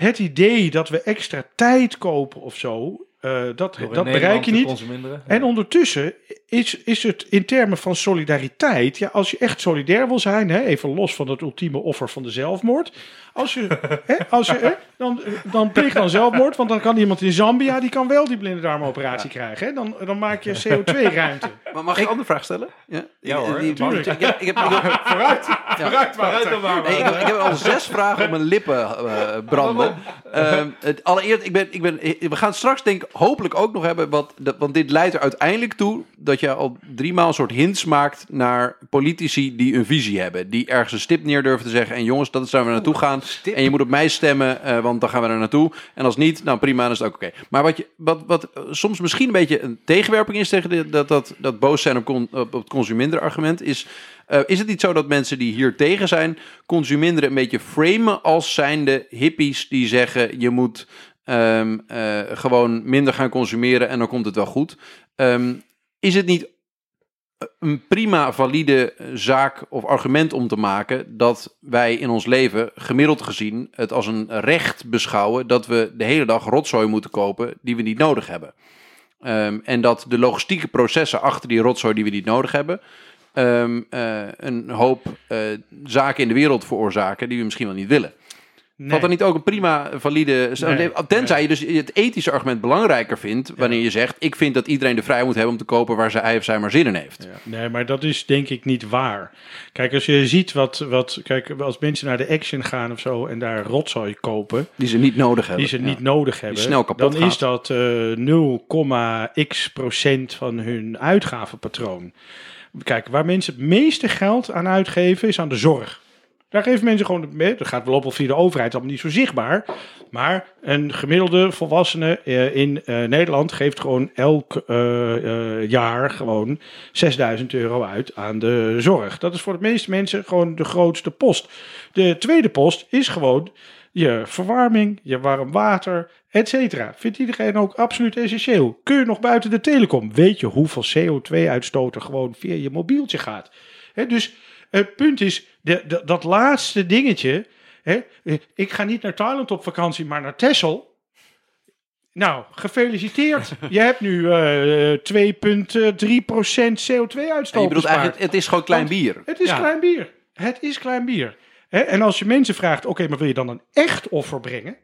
het idee dat we extra tijd kopen of zo, eh, dat, dat bereik je niet. En ondertussen is, is het in termen van solidariteit, ja, als je echt solidair wil zijn, hè, even los van het ultieme offer van de zelfmoord, als je, hè, als je hè, dan, dan pleeg dan zelfmoord, want dan kan iemand in Zambia, die kan wel die blinde darmoperatie krijgen. Hè, dan, dan maak je CO2-ruimte. Maar mag ik een andere vraag stellen? Ja, Ja, hoor, Die- die- tuurlijk. Ik heb, ik heb, ik heb, (laughs) Vooruit, Ja. vooruit, Wouter. dan maar. Nee, ik, heb, ik heb al zes vragen op mijn lippen eh, branden. Ehm, het, allereerst, ik ben, ik ben, we gaan straks denk ik hopelijk ook nog hebben, wat, dat, want dit leidt er uiteindelijk toe dat je al drie maal een soort hints maakt naar politici die een visie hebben. Die ergens een stip neer durven te zeggen en jongens, dat is waar we naartoe gaan. En je moet op mij stemmen, eh, want dan gaan we er naartoe. En als niet, nou prima, dan is het ook oké. Maar wat, je, wat, wat eh, soms misschien een beetje een tegenwerping is tegen dat, dat, dat boos zijn op, con, op het consuminderen argument, is... eh, is het niet zo dat mensen die hier tegen zijn, consuminderen een beetje framen als zijnde hippies die zeggen je moet ehm, eh, gewoon minder gaan consumeren en dan komt het wel goed? Ehm, is het niet een prima valide zaak of argument om te maken dat wij in ons leven gemiddeld gezien het als een recht beschouwen dat we de hele dag rotzooi moeten kopen die we niet nodig hebben? Ehm, en dat de logistieke processen achter die rotzooi die we niet nodig hebben, ehm, eh, een hoop eh, zaken in de wereld veroorzaken die we misschien wel niet willen. Nee. Valt dan niet ook een prima valide... Nee, tenzij je dus het ethische argument belangrijker vindt... wanneer je zegt, ik vind dat iedereen de vrijheid moet hebben... om te kopen waar zij of zij maar zin in heeft. Nee, maar dat is denk ik niet waar. Kijk, als je ziet wat, wat. Kijk, als mensen naar de Action gaan of zo en daar rotzooi kopen. Die ze niet nodig hebben. die ze Ja. niet nodig hebben. snel kapot dan gaat. is dat eh 0,x procent van hun uitgavenpatroon. Kijk, waar mensen het meeste geld aan uitgeven is aan de zorg. Daar geven mensen gewoon, mee. dat gaat wel op via de overheid, allemaal niet zo zichtbaar. Maar een gemiddelde volwassene eh, in eh, Nederland geeft gewoon elk eh, jaar gewoon 6000 euro uit aan de zorg. Dat is voor de meeste mensen gewoon de grootste post. De tweede post is gewoon je verwarming, je warm water, et cetera. Vindt iedereen ook absoluut essentieel. Kun je nog buiten de telecom? Weet je hoeveel CO2-uitstoot er gewoon via je mobieltje gaat? Dus het punt is, de, de- dat laatste dingetje. Hè, eh, ik ga niet naar Thailand op vakantie, maar naar Texel. Nou, gefeliciteerd. (laughs) Je hebt nu eh 2,3% CO2-uitstoot En je bedoelt eigenlijk, het is gewoon klein Want- bier. Het is Ja. klein bier. Het is klein bier. Hè, En als je mensen vraagt, oké, maar wil je dan een echt offer brengen?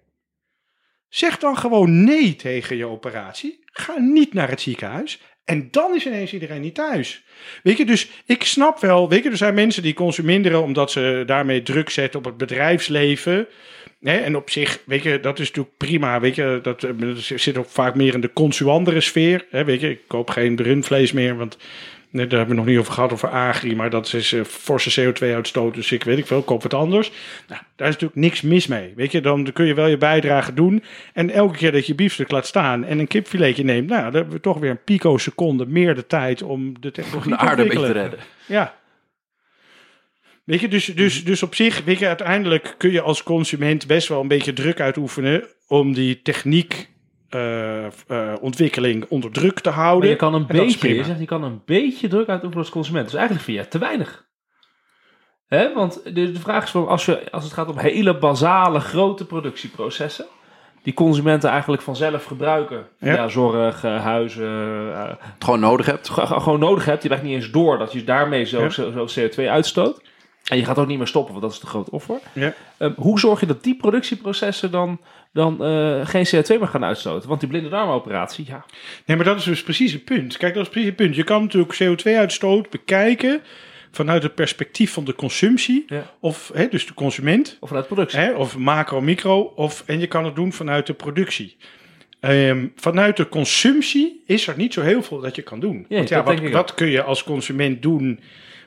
Zeg dan gewoon nee tegen je operatie. Ga niet naar het ziekenhuis. En dan is ineens iedereen niet thuis. Weet je, dus ik snap wel, weet je, er zijn mensen die consuminderen omdat ze daarmee druk zetten op het bedrijfsleven. Hè, en op zich, weet je, dat is natuurlijk prima. Weet je, dat, eh, zit ook vaak meer in de consuandere sfeer. Hè, weet je, ik koop geen rundvlees meer, want nee, daar hebben we nog niet over gehad, over agri. Maar dat is eh, forse CO2-uitstoot, dus ik weet ik veel, koop wat anders. Nou, daar is natuurlijk niks mis mee. Weet je, dan kun je wel je bijdrage doen. En elke keer dat je biefstuk laat staan en een kipfiletje neemt, nou, dan hebben we toch weer een picoseconde meer de tijd om de technologie De te aarde een beetje te ontwikkelen. redden. Ja. Weet je, dus, dus, dus op zich, weet je, uiteindelijk kun je als consument best wel een beetje druk uitoefenen om die techniek ontwikkeling onder druk te houden. Maar je kan een beetje, je zegt, je kan een beetje druk uitoefenen als consument. Dus eigenlijk vind je het te weinig. Hè? Want de, de vraag is van, als, je, als het gaat om hele basale, grote productieprocessen, die consumenten eigenlijk vanzelf gebruiken. Ja. Ja, zorg, eh, huizen, eh, Het gewoon nodig hebt. ge- ge- gewoon nodig hebt. Je krijgt niet eens door dat je daarmee zo, Ja. zo, zo CO2 uitstoot. En je gaat ook niet meer stoppen, want dat is de grote offer. Ja. Ehm, hoe zorg je dat die productieprocessen dan, dan eh, geen CO2 meer gaan uitstoten? Want die blinde darmoperatie, ja, Nee, maar dat is dus precies het punt. Kijk, dat is precies het punt. Je kan natuurlijk CO2-uitstoot bekijken vanuit het perspectief van de consumptie, Ja. of hè, dus de consument, Of vanuit productie. hè, of macro, micro, of, en je kan het doen vanuit de productie. Ehm, vanuit de consumptie is er niet zo heel veel dat je kan doen. Ja, Want ja, wat, wat kun je als consument doen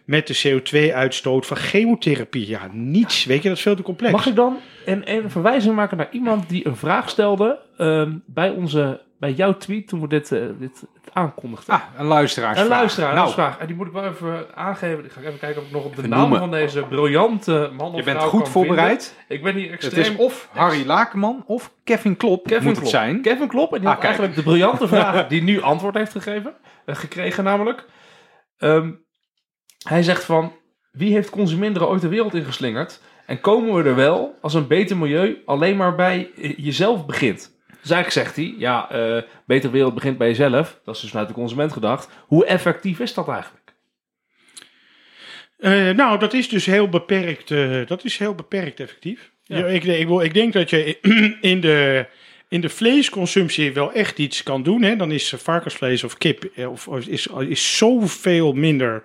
met de CO2-uitstoot van chemotherapie? Ja, niets. Weet je, dat is veel te complex. Mag ik dan een, een verwijzing maken naar iemand die een vraag stelde ehm, bij, onze, bij jouw tweet toen we dit, eh, dit aankondigden? Ah, een luisteraar. een luisteraar, Nou, een vraag. En die moet ik wel even aangeven. Ik ga even kijken of ik nog op de Even naam noemen. van deze briljante man of je bent vrouw goed kan voorbereid. vinden. Ik ben hier Het extreem... is of Harry Lakenman of Kevin Klop Kevin moet Klop. het zijn. Kevin Klop. En die Ah, had eigenlijk de briljante vraag (laughs) die nu antwoord heeft gegeven. eh, gekregen namelijk. Ehm, hij zegt van... Wie heeft consuminderen ooit de wereld ingeslingerd? En komen we er wel als een beter milieu alleen maar bij jezelf begint? Dus eigenlijk zegt hij... Ja, eh beter wereld begint bij jezelf. Dat is dus vanuit de consument gedacht. Hoe effectief is dat eigenlijk? Eh, nou, dat is dus heel beperkt, eh, dat is heel beperkt effectief. Ja. Ja, ik, ik, wil- ik denk dat je (clears throat) in de, in de vleesconsumptie wel echt iets kan doen. Hè. Dan is varkensvlees of kip of, of is, is zoveel minder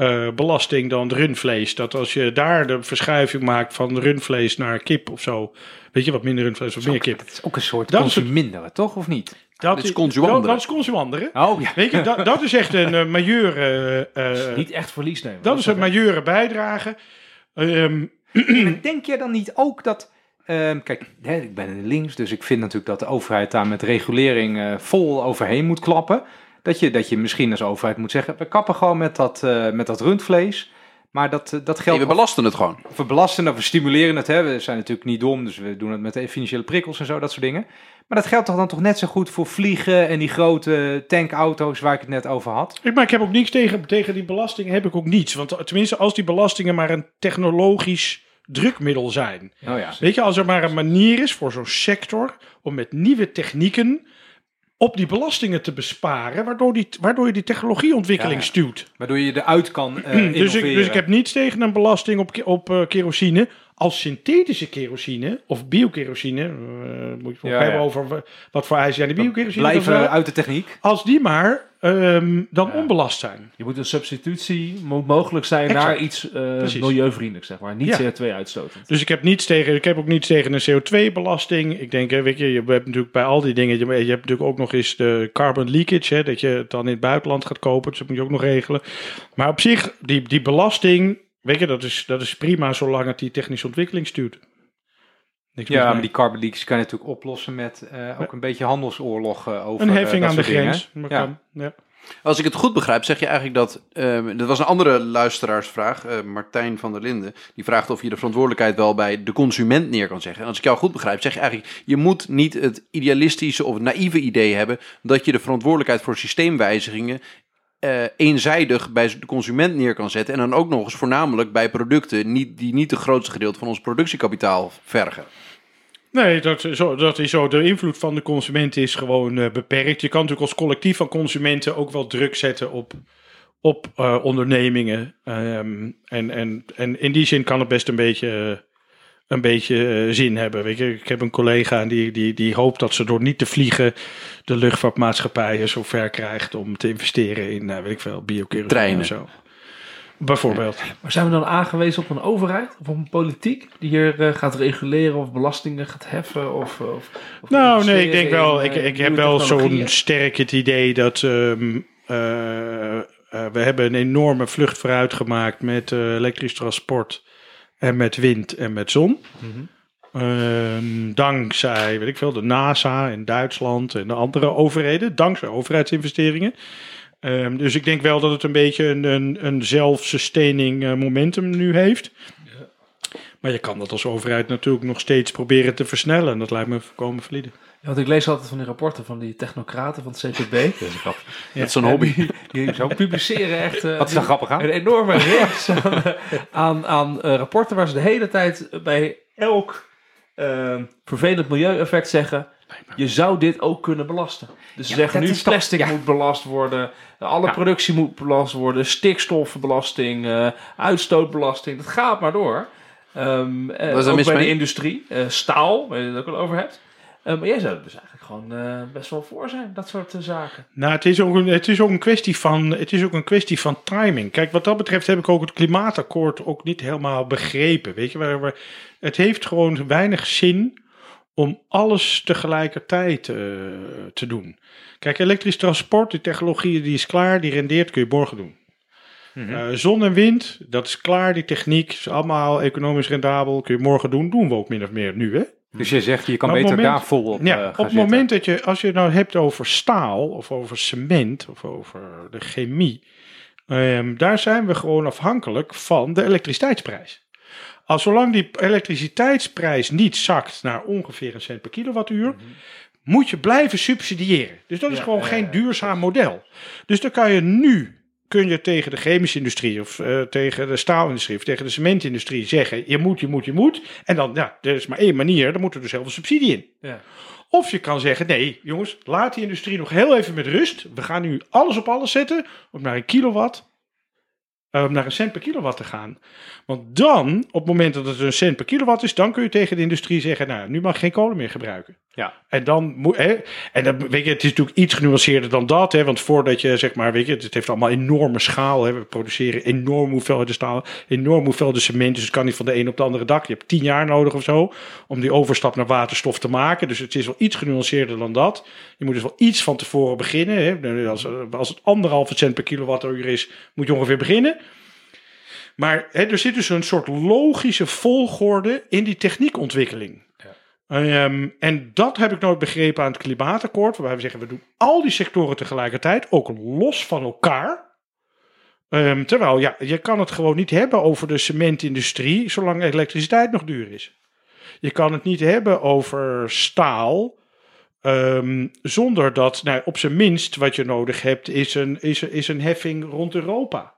eh, belasting dan rundvlees. Dat als je daar de verschuiving maakt van rundvlees naar kip of zo. Weet je wat minder rundvlees of meer kip? Het is ook een soort Dat het- toch? Of niet? Dat is consumanderen. Dat, dat is consumanderen. Oh ja. Weet je, dat, (laughs) dat is echt een uh, majeure... eh, Niet echt verlies nemen. dat is een majeure bijdrage. Ehm, (clears throat) Maar denk jij dan niet ook dat... ehm, kijk, hè, ik ben in links, dus ik vind natuurlijk dat de overheid daar met regulering eh, vol overheen moet klappen. Dat je, dat je misschien als overheid moet zeggen, we kappen gewoon met dat, eh, met dat rundvlees. Maar dat, eh, dat Nee, geldt we belasten het gewoon. we belasten of we stimuleren het. Hè. We zijn natuurlijk niet dom, dus we doen het met de financiële prikkels en zo, dat soort dingen. Maar dat geldt toch dan toch net zo goed voor vliegen en die grote tankauto's waar ik het net over had? Ik- Maar ik heb ook niets tegen, tegen die belastingen, heb ik ook niets. Want tenminste, als die belastingen maar een technologisch drukmiddel zijn. Oh ja. Weet je, als er maar een manier is voor zo'n sector om met nieuwe technieken op die belastingen te besparen, waardoor, die, waardoor je die technologieontwikkeling Ja. stuwt. Waardoor je eruit kan eh dus, ik, dus ik heb niets tegen een belasting op, op eh, kerosine. Als synthetische kerosine of biokerosine, eh, moet je het Ja, hebben ja. over wa- wat voor eisen aan die biokerosine. Blijven uit de techniek. Als die maar ehm, dan onbelast zijn. Je moet een substitutie moet mogelijk zijn Exact. naar iets eh, milieuvriendelijk, zeg maar. Niet Ja. CO2-uitstotend. Dus ik heb niets tegen, ik heb ook niets tegen een CO2-belasting. Ik denk, hè, weet je, je hebt natuurlijk bij al die dingen, je, je hebt natuurlijk ook nog eens de carbon leakage, hè, dat je het dan in het buitenland gaat kopen. Dus dat moet je ook nog regelen. Maar op zich, die, die belasting, weet je, dat is, dat is prima zolang het die technische ontwikkeling stuurt. Niks Ja, mee. maar die carbon leaks kan je natuurlijk oplossen met eh, ook een beetje handelsoorlog eh, over een eh, heffing aan de grens. Maar Ja. kan, ja. Als ik het goed begrijp, zeg je eigenlijk dat. ehm dat was een andere luisteraarsvraag, eh, Martijn van der Linden. Die vraagt of je de verantwoordelijkheid wel bij de consument neer kan zeggen. En als ik jou goed begrijp, zeg je eigenlijk: je moet niet het idealistische of naïeve idee hebben. dat je de verantwoordelijkheid voor systeemwijzigingen. Eh, eenzijdig bij de consument neer kan zetten. En dan ook nog eens voornamelijk bij producten niet, die niet het grootste gedeelte van ons productiekapitaal vergen. Nee, dat, zo, dat is zo. De invloed van de consument is gewoon eh, beperkt. Je kan natuurlijk als collectief van consumenten ook wel druk zetten op, op eh, ondernemingen. Ehm, en, en, en in die zin kan het best een beetje, een beetje eh, zin hebben. Weet je, ik heb een collega die, die, die hoopt dat ze door niet te vliegen de luchtvaartmaatschappijen zo ver krijgt om te investeren in, eh, weet ik veel, biokerosine Treinen. of zo. Bijvoorbeeld. Maar zijn we dan aangewezen op een overheid of op een politiek die hier eh, gaat reguleren of belastingen gaat heffen? Of, of, of Nou, nee, ik denk wel. in, Ik, ik heb wel zo'n sterk het idee dat. ehm, eh, eh, we hebben een enorme vlucht vooruit gemaakt met eh, elektrisch transport. En met wind en met zon. Mhm. Ehm, dankzij, weet ik veel, de NASA in Duitsland en de andere overheden. Dankzij overheidsinvesteringen. Ehm, dus ik denk wel dat het een beetje een, een, een zelf-sustaining eh, momentum nu heeft. Maar je kan dat als overheid natuurlijk nog steeds proberen te versnellen. En dat lijkt me voorkomen valide. Ja, want ik lees altijd van die rapporten van die technocraten van het CPB. (laughs) Dat is een grap. Ja. Dat is een hobby. Die, die zo publiceren echt eh, Wat is daar grappig aan? een enorme reeks aan, aan, aan eh, rapporten waar ze de hele tijd bij elk eh, vervelend milieueffect zeggen. Je zou dit ook kunnen belasten. Dus ze Ja, zeggen nu toch- plastic ja. moet belast worden. Alle Ja. productie moet belast worden. Stikstofbelasting, eh, uitstootbelasting. Dat gaat maar door. Eh, Wat is er ook mis bij de industrie. Eh, staal, waar je het ook al over hebt. Eh, maar jij zou er dus eigenlijk gewoon eh, best wel voor zijn, dat soort zaken. Nou, het is, ook een, het, is ook een kwestie van, het is ook een kwestie van timing. Kijk, wat dat betreft heb ik ook het klimaatakkoord ook niet helemaal begrepen. Weet je, waar, waar, het heeft gewoon weinig zin om alles tegelijkertijd eh, te doen. Kijk, elektrisch transport, die technologie die is klaar, die rendeert, kun je morgen doen. Mhm. Eh, zon en wind, dat is klaar, die techniek is allemaal economisch rendabel, kun je morgen doen, doen we ook min of meer nu, hè? Dus je zegt, je kan beter moment- daar vol op Ja, eh, op het zitten. moment dat je, als je het nou hebt over staal of over cement of over de chemie, ehm, daar zijn we gewoon afhankelijk van de elektriciteitsprijs. Als zolang die elektriciteitsprijs niet zakt naar ongeveer een cent per kilowattuur, moet je blijven subsidiëren. Dus dat is gewoon geen duurzaam model. Dus dan kan je nu kun je tegen de chemische industrie of eh, tegen de staalindustrie of tegen de cementindustrie zeggen: je moet, je moet, je moet. En dan, ja, er is maar één manier, dan moet er dus heel veel subsidie in. Ja. Of je kan zeggen: nee, jongens, laat die industrie nog heel even met rust. We gaan nu alles op alles zetten om naar een kilowatt. eh, naar een cent per kilowatt te gaan. Want dan, op het moment dat het een cent per kilowatt is, dan kun je tegen de industrie zeggen: Nou, nu mag je geen kolen meer gebruiken. Ja. En dan moet, en dan, weet je, het is natuurlijk iets genuanceerder dan dat, hè, want voordat je, zeg maar, weet je, het heeft allemaal enorme schaal, hè, we produceren enorm hoeveelheden staal, enorm hoeveelheden cement, dus het kan niet van de een op de andere dag. Je hebt tien jaar nodig of zo om die overstap naar waterstof te maken, dus het is wel iets genuanceerder dan dat. Je moet dus wel iets van tevoren beginnen, hè. Als, als het anderhalve cent per kilowattuur is, moet je ongeveer beginnen. Maar hè, er zit dus een soort logische volgorde in die techniekontwikkeling. Ehm, en dat heb ik nooit begrepen aan het klimaatakkoord. Waarbij we zeggen, we doen al die sectoren tegelijkertijd, ook los van elkaar. Ehm, terwijl, ja, je kan het gewoon niet hebben over de cementindustrie, zolang elektriciteit nog duur is. Je kan het niet hebben over staal, ehm, zonder dat, nou, op zijn minst wat je nodig hebt, is een, is, is een heffing rond Europa.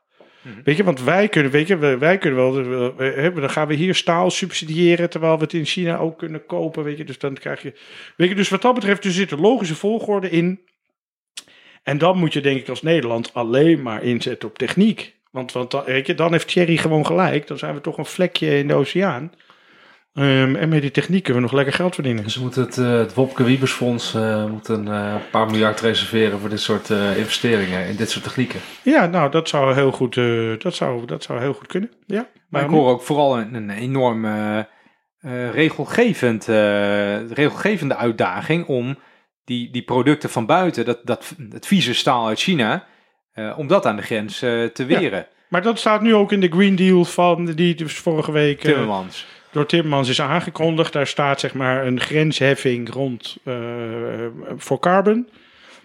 Weet je, want wij kunnen, weet je, wij, kunnen wel, we- we- hè, dan gaan we hier staal subsidiëren, terwijl we het in China ook kunnen kopen, weet je. Dus dan krijg je, weet je, dus wat dat betreft, er zit een logische volgorde in. En dan moet je denk ik als Nederland alleen maar inzetten op techniek. Want, want dan, weet je, dan heeft Thierry gewoon gelijk. Dan zijn we toch een vlekje in de oceaan. Ehm, en met die techniek kunnen we nog lekker geld verdienen. Dus we moeten het, eh, het Wopke Wiebesfonds eh, moet een eh, paar miljard reserveren voor dit soort eh, investeringen in dit soort technieken. Ja, nou, dat zou heel goed, eh, dat zou, dat zou heel goed kunnen. Ja, Maar ik hoor ook vooral een, een enorm regelgevend, eh, regelgevende uitdaging om die, die producten van buiten, dat, dat, het vieze staal uit China, eh, om dat aan de grens eh, te weren. Maar dat staat nu ook in de Green Deal van die dus vorige week Timmermans. Door Timmermans is aangekondigd. Daar staat zeg maar een grensheffing rond eh, voor carbon.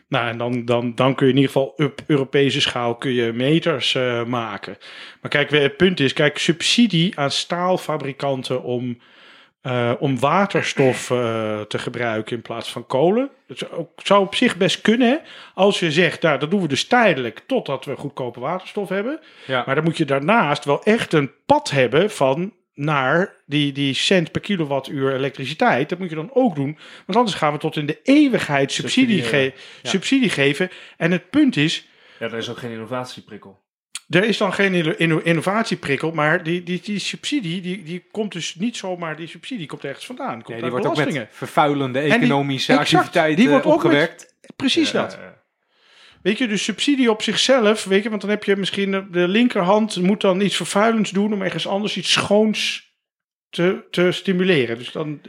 Nou, en dan, dan, dan kun je in ieder geval op Europese schaal kun je meters eh, maken. Maar kijk, het punt is, kijk, subsidie aan staalfabrikanten om, eh, om waterstof te gebruiken in plaats van kolen. Dat zou, ook- zou op zich best kunnen, hè? als je zegt, nou, dat doen we dus tijdelijk totdat we goedkope waterstof hebben. Ja. Maar dan moet je daarnaast wel echt een pad hebben van naar die, die cent per kilowattuur elektriciteit. Dat moet je dan ook doen. Want anders gaan we tot in de eeuwigheid subsidie, ge- Ja. subsidie geven. En het punt is, Ja, er is ook geen innovatieprikkel. er is dan geen inno- inno- innovatieprikkel, maar die, die, die subsidie, die, die komt dus niet zomaar, die subsidie komt ergens vandaan. Komt Nee, uit die wordt ook met vervuilende economische activiteiten die wordt ook opgewerkt. Precies Ja, dat. eh, Weet je, dus subsidie op zichzelf, weet je, want dan heb je misschien de- de linkerhand moet dan iets vervuilends doen om ergens anders iets schoons te, te stimuleren. Dus dan,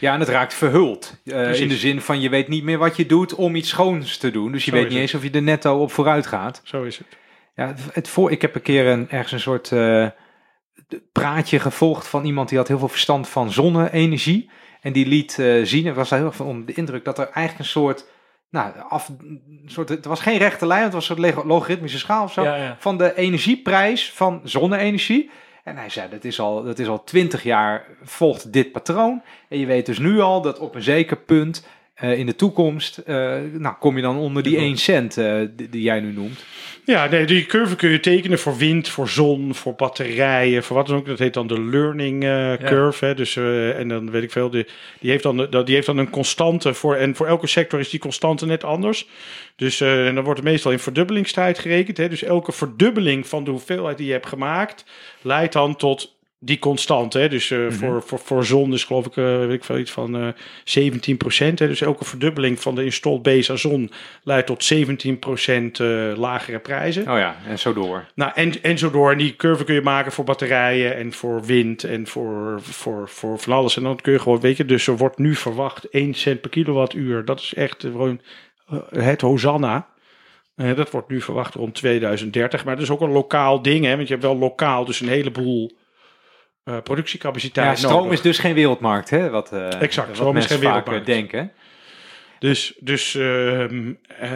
Ja, en het raakt verhuld. Precies. in de zin van je weet niet meer wat je doet om iets schoons te doen. Dus je Zo weet niet het. eens of je er netto op vooruit gaat. zo is het. Ja, het- voor, ik heb een keer een, ergens een soort eh, praatje gevolgd van iemand die had heel veel verstand van zonne-energie. En die liet eh, zien, en was daar heel erg van onder de indruk, dat er eigenlijk een soort, nou, af, soort, het was geen rechte lijn, het was een soort logaritmische schaal of zo, ja, ja. van de energieprijs van zonne-energie. En hij zei, dat is al, dat is al twintig jaar volgt dit patroon. En je weet dus nu al dat op een zeker punt eh, in de toekomst, eh, nou, kom je dan onder die 1 cent eh, die, die jij nu noemt. Ja, nee, die curve kun je tekenen voor wind, voor zon, voor batterijen, voor wat dan ook. Dat heet dan de learning eh, curve. Hè. Dus, eh, en dan weet ik veel, die, die, heeft dan, die heeft dan een constante voor. En voor elke sector is die constante net anders. Dus eh, en dan wordt het meestal in verdubbelingstijd gerekend. Hè. Dus elke verdubbeling van de hoeveelheid die je hebt gemaakt, leidt dan tot die constant, hè? dus uh, voor, voor, voor zon is geloof ik, uh, weet ik veel, iets van uh, 17 procent. Dus elke verdubbeling van de installed base aan zon leidt tot 17 procent lagere prijzen. Oh ja, en zo door. Nou, en, en zo door. En die curve kun je maken voor batterijen en voor wind en voor, voor, voor van alles. En dan kun je gewoon, weet je, dus er wordt nu verwacht 1 cent per kilowattuur. Dat is echt gewoon het Hosanna. Dat wordt nu verwacht rond 2030. Maar dat is ook een lokaal ding, hè? want je hebt wel lokaal dus een heleboel uh, productiecapaciteit. Ja, stroom is dus geen wereldmarkt, hè? Wat, uh, exact, wat stroom is geen wereldmarkt. denken. Dus, dus uh,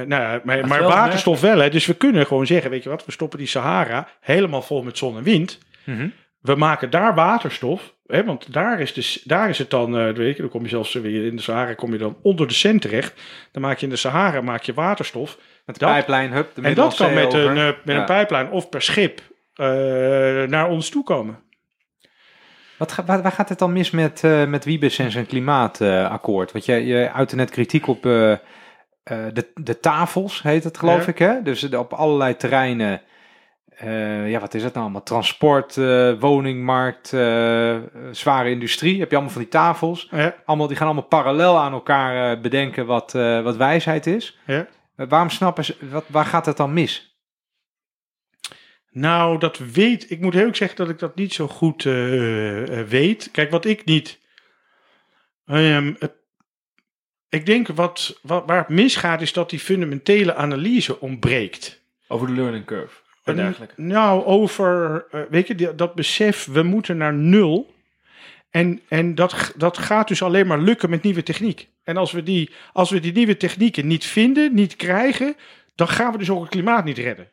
nou, maar, maar waterstof wel, hè? Dus we kunnen gewoon zeggen, weet je wat, we stoppen die Sahara helemaal vol met zon en wind. Mm -hmm. We maken daar waterstof, hè? want daar is, dus, daar is het dan, weet je, dan kom je zelfs weer in de Sahara, kom je dan onder de cent terecht. Dan maak je in de Sahara maak je waterstof. Met de pijplijn, hup, de En dat kan met, een, met ja. een pijplijn of per schip naar ons toe komen. Wat, waar, waar, gaat het dan mis met, uh, met Wiebes en zijn klimaatakkoord? Want je, je uitte net kritiek op uh, de, de tafels, heet het geloof ja. ik, hè? Dus op allerlei terreinen, ja, wat is het nou allemaal? Transport, woningmarkt, zware industrie. Heb je allemaal van die tafels. Ja. Allemaal, die gaan allemaal parallel aan elkaar bedenken wat, wat wijsheid is. waarom snappen ze, wat, waar gaat het dan mis? Nou, dat weet ik. moet heel zeggen dat ik dat niet zo goed uh, uh, weet. Kijk, wat ik niet. Um, het, ik denk wat, wat, waar het misgaat, is dat die fundamentele analyse ontbreekt. Over de learning curve. En dergelijke. Nou, over. Uh, weet je, dat besef, we moeten naar nul. En, en dat, dat gaat dus alleen maar lukken met nieuwe techniek. En als we, die, als we die nieuwe technieken niet vinden, niet krijgen, dan gaan we dus ook het klimaat niet redden.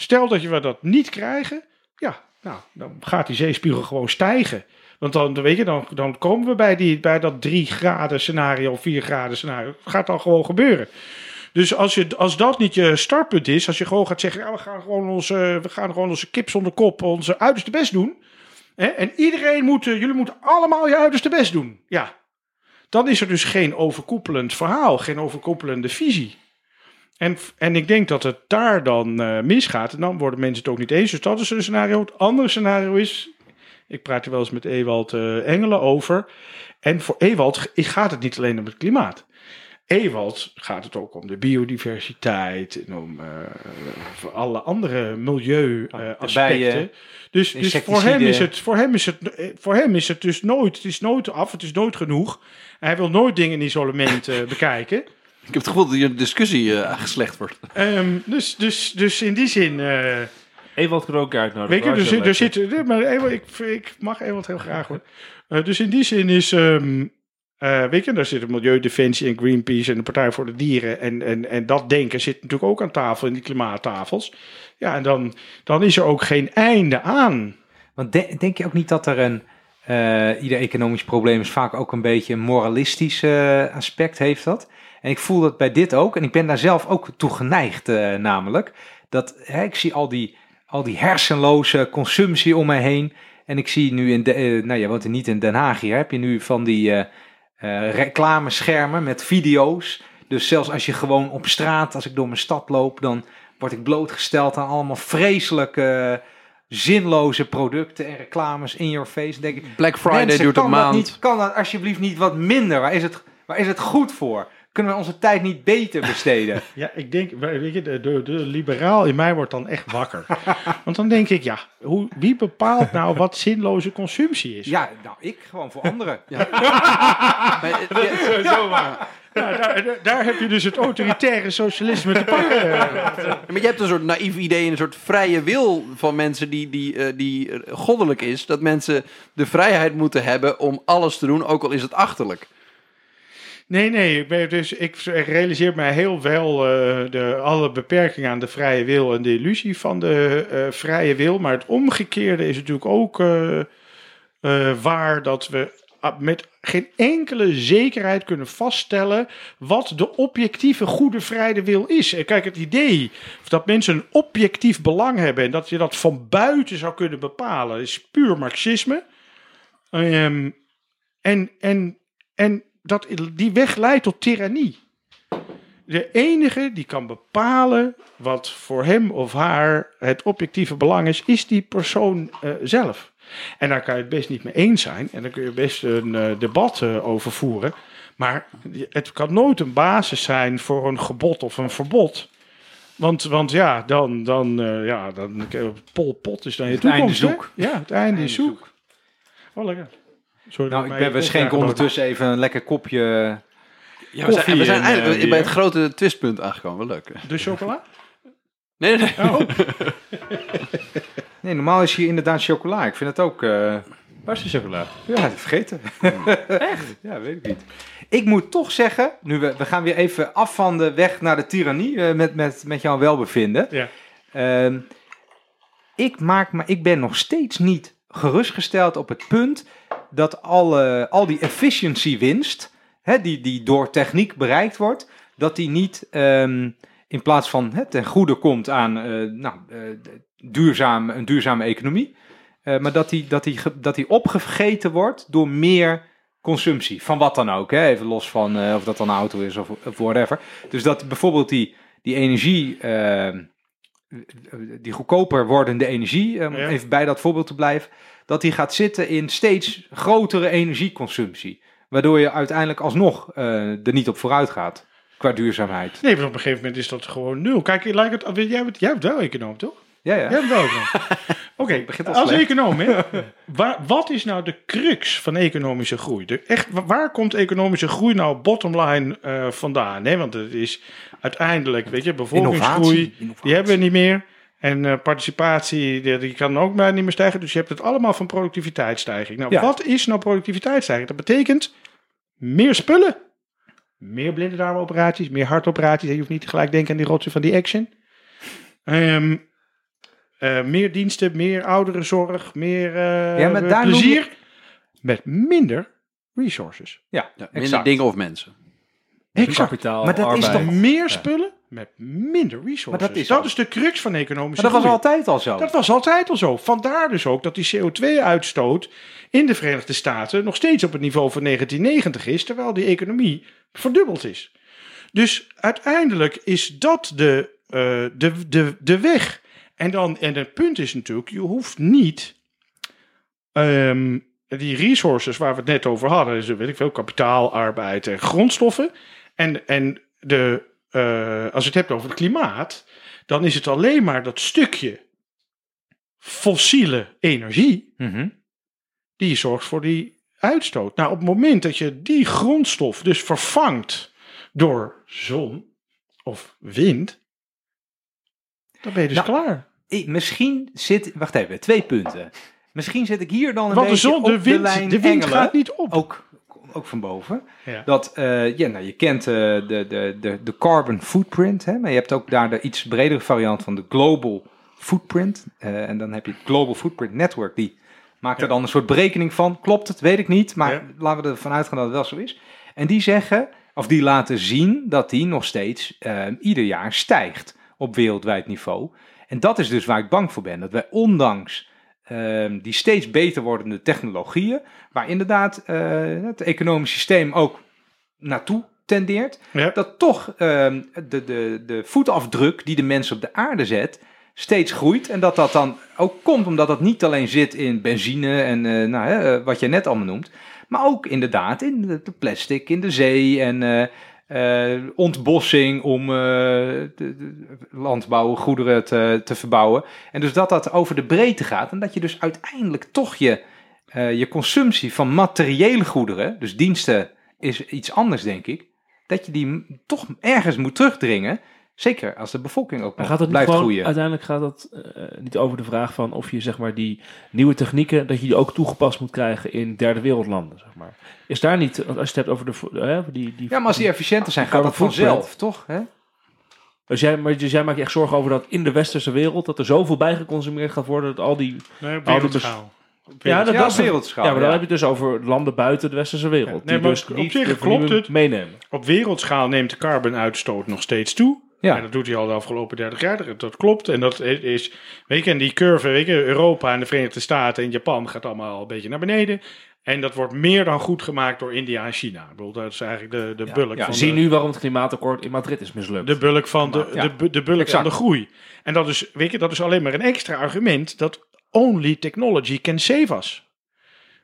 Stel dat we dat niet krijgen, ja, nou, dan gaat die zeespiegel gewoon stijgen. Want dan, weet je, dan, dan komen we bij, die, bij dat 3 graden scenario, 4 graden scenario. Dat gaat dan gewoon gebeuren. Dus als, je, als dat niet je startpunt is, als je gewoon gaat zeggen, ja, we gaan gewoon onze, we gaan gewoon onze kip zonder kop, onze uiterste best doen. Hè, en iedereen moet, jullie moeten allemaal je uiterste best doen. Ja, dan is er dus geen overkoepelend verhaal, geen overkoepelende visie. En, en ik denk dat het daar dan uh, misgaat. En dan worden mensen het ook niet eens. Dus dat is een scenario. Het andere scenario is. Ik praat er wel eens met Ewald uh, Engelen over. En voor Ewald gaat het niet alleen om het klimaat. Ewald gaat het ook om de biodiversiteit en om uh, alle andere milieuaspecten. Uh, dus dus voor, hem is het, voor, hem is het, voor hem is het dus nooit, het is nooit af, het is nooit genoeg. Hij wil nooit dingen in isolement bekijken. Ik heb het gevoel dat een discussie uh, geslecht wordt. Um, dus, dus, dus in die zin... Uh, Ewald kan ook uitnodigen. Weet je, dus, er zit, maar Ewald, ik, ik mag Ewald heel graag hoor. Uh, dus in die zin is... Um, weet je, daar zitten Milieudefensie en Greenpeace en de Partij voor de Dieren. En, en, en dat denken zit natuurlijk ook aan tafel in die klimaattafels. Ja, en dan, dan is er ook geen einde aan. Want de, denk je ook niet dat er een... ieder economisch probleem is vaak ook een beetje een moralistisch aspect heeft dat? En ik voel dat bij dit ook. En ik ben daar zelf ook toe geneigd, uh, namelijk. Dat hè, ik zie al die, al die hersenloze consumptie om mij heen. En ik zie nu in de, uh, nou je woont er niet in Den Haag hier, heb je nu van die uh, reclameschermen met video's. Dus zelfs als je gewoon op straat, als ik door mijn stad loop, dan word ik blootgesteld aan allemaal vreselijke zinloze producten en reclames in your face. Denk ik, Black Friday duurt een maand. Niet, kan dat alsjeblieft niet wat minder? Waar is het, waar is het goed voor? Kunnen we onze tijd niet beter besteden? (laughs) ja, ik denk, weet je, de, de, de, liberaal in mij wordt dan echt wakker. (laughs) Want dan denk ik, ja, hoe, wie bepaalt nou wat zinloze consumptie is? Ja, nou, ik gewoon voor anderen. (laughs) Ja. dat is sowieso waar. Ja, daar, daar, heb je dus het autoritaire socialisme te pakken. maar je hebt een soort naïef idee, een soort vrije wil van mensen die, die, uh, die goddelijk is. Dat mensen de vrijheid moeten hebben om alles te doen, ook al is het achterlijk. Nee, nee. Ik, dus, ik realiseer mij heel wel uh, de, alle beperkingen aan de vrije wil en de illusie van de uh, vrije wil. Maar het omgekeerde is natuurlijk ook uh, waar dat we met geen enkele zekerheid kunnen vaststellen wat de objectieve goede vrije wil is. kijk, het idee dat mensen een objectief belang hebben en dat je dat van buiten zou kunnen bepalen, is puur marxisme. Um, en, en, en dat, die weg leidt tot tirannie. de enige die kan bepalen wat voor hem of haar het objectieve belang is, is die persoon eh, zelf. En daar kan je het best niet mee eens zijn. En dan kun je best een eh, debat eh, over voeren. Maar het kan nooit een basis zijn voor een gebod of een verbod. Want, want ja, dan, dan, ja, dan Pol Pot is dan je Het toekomst. einde hè? zoek. Ja, het einde is zoek. Oh, lekker. Sorry Nou, ik ben, we schenken ondertussen even een lekker kopje. Ja, we zijn, we zijn en, eigenlijk eh, bij het grote twistpunt aangekomen. Wel leuk. De chocola? Nee, nee, nee. Oh, (laughs) Nee, normaal is hier inderdaad chocola. Ik vind het ook. eh, Waar is de chocola? Ja, vergeten. (laughs) Echt? Ja, weet ik niet. Ik moet toch zeggen, nu we, we gaan weer even af van de weg naar de tirannie eh, met, met, met jouw welbevinden. ja. Ehm, ik, maak, maar ik ben nog steeds niet gerustgesteld op het punt dat alle, al die efficiency winst, hè, die, die door techniek bereikt wordt, dat die niet ehm, in plaats van hè, ten goede komt aan eh, nou, eh, duurzaam, een duurzame economie, eh, maar dat die, dat, die, dat die opgegeten wordt door meer consumptie. Van wat dan ook, hè? even los van of dat dan een auto is of, of whatever. Dus dat bijvoorbeeld die, die energie, ehm, die goedkoper wordende energie, om Ja. even bij dat voorbeeld te blijven, dat die gaat zitten in steeds grotere energieconsumptie. Waardoor je uiteindelijk alsnog eh, er niet op vooruit gaat qua duurzaamheid. Nee, maar op een gegeven moment is dat gewoon nul. Kijk, lijkt het, jij, bent, jij bent wel econoom, toch? Ja, ja. Jij bent wel econoom. (laughs) Oké, als slecht. econoom, hè, (laughs) waar, wat is nou de crux van economische groei? De, echt, wa- waar komt economische groei nou bottomline eh vandaan? Hè? Want het is uiteindelijk, weet je, bevolkingsgroei, Innovatie. die hebben we niet meer. En eh, participatie, die, die kan ook maar niet meer stijgen. Dus je hebt het allemaal van productiviteitsstijging. Nou, Ja. wat is nou productiviteitsstijging? Dat betekent meer spullen. Meer blinde darmoperaties, meer hartoperaties. Je hoeft niet gelijk te denken aan die rotsen van die action. Ehm, eh, meer diensten, meer ouderenzorg, meer eh, Ja, maar daar plezier. Met minder resources. Ja, Ja, minder dingen of mensen. Exact. Kapitaal, Maar dat is toch- Meer spullen met minder resources. Maar dat is dat is de crux van economische Maar dat was altijd al zo. Dat was altijd al zo. Vandaar dus ook dat die CO2-uitstoot in de Verenigde Staten nog steeds op het niveau van 1990 is, terwijl die economie verdubbeld is. Dus uiteindelijk is dat de, eh, de, de, de weg. En, dan, en het punt is natuurlijk, je hoeft niet ehm, die resources waar we het net over hadden, dus weet ik veel, kapitaal, arbeid en grondstoffen. En, en de, eh, als je het hebt over het klimaat, dan is het alleen maar dat stukje fossiele energie Mhm. die zorgt voor die uitstoot. Nou, op het moment dat je die grondstof dus vervangt door zon of wind, dan ben je dus Nou, klaar. Ik, misschien zit... Wacht even, twee punten. Misschien zit ik hier dan een Want de, beetje zon, op de wind, de wind Engelen. gaat niet op. Ook, ook van boven. Ja. Dat, eh, ja, nou, je kent eh, de, de, de, de carbon footprint, hè, maar je hebt ook daar de iets bredere variant van de global footprint. Eh, en dan heb je het Global Footprint Network, die maakt er dan een soort berekening van. Klopt het, weet ik niet, maar Ja. laten we ervan uitgaan dat het wel zo is. En die zeggen, of die laten zien dat die nog steeds ieder jaar stijgt op wereldwijd niveau. En dat is dus waar ik bang voor ben, dat wij ondanks ehm, die steeds beter wordende technologieën, waar inderdaad eh, het economisch systeem ook naartoe tendeert, Ja. dat toch ehm, de, de, de voetafdruk die de mens op de aarde zet, steeds groeit. En dat dat dan ook komt omdat dat niet alleen zit in benzine en eh, nou, eh, wat je net allemaal noemt, maar ook inderdaad in de, de plastic, in de zee en eh, eh, ontbossing om eh, de, de landbouwgoederen te, te verbouwen. En dus dat dat over de breedte gaat en dat je dus uiteindelijk toch je, eh, je consumptie van materiële goederen, dus diensten is iets anders denk ik, dat je die toch ergens moet terugdringen. Zeker als de bevolking ook nog gaat het niet blijft gewoon, groeien. uiteindelijk gaat het eh, niet over de vraag van of je zeg maar die nieuwe technieken, dat je die ook toegepast moet krijgen in derde wereldlanden, zeg maar. Is daar niet, want als je het hebt over de, eh, die, die Ja, maar als die efficiënter zijn, gaat dat vanzelf, toch? Hè? Dus jij, maar dus jij maakt je echt zorgen over dat in de westerse wereld, dat er zoveel bij geconsumeerd gaat worden, dat al die... Nee, wereldschaal. Op Ja, dat, Ja, dat wereldschaal, Ja, maar dan ja. heb je het dus over landen buiten de westerse wereld. Ja, nee, die maar dus op zich klopt het. meenemen. Op wereldschaal neemt de carbonuitstoot nog steeds toe. Ja. En dat doet hij al de afgelopen 30 jaar. Dat- klopt. En dat is, weet je, en die curve, weet je, Europa en de Verenigde Staten en Japan gaat allemaal een beetje naar beneden. En dat wordt meer dan goed gemaakt door India en China. Ik bedoel, dat is eigenlijk de, de bulk Ja, van zie de, nu waarom het klimaatakkoord in Madrid is mislukt. de bulk van de, Ja. de, de, bulk van de groei. En dat is, weet je, dat is alleen maar een extra argument dat only technology can save us.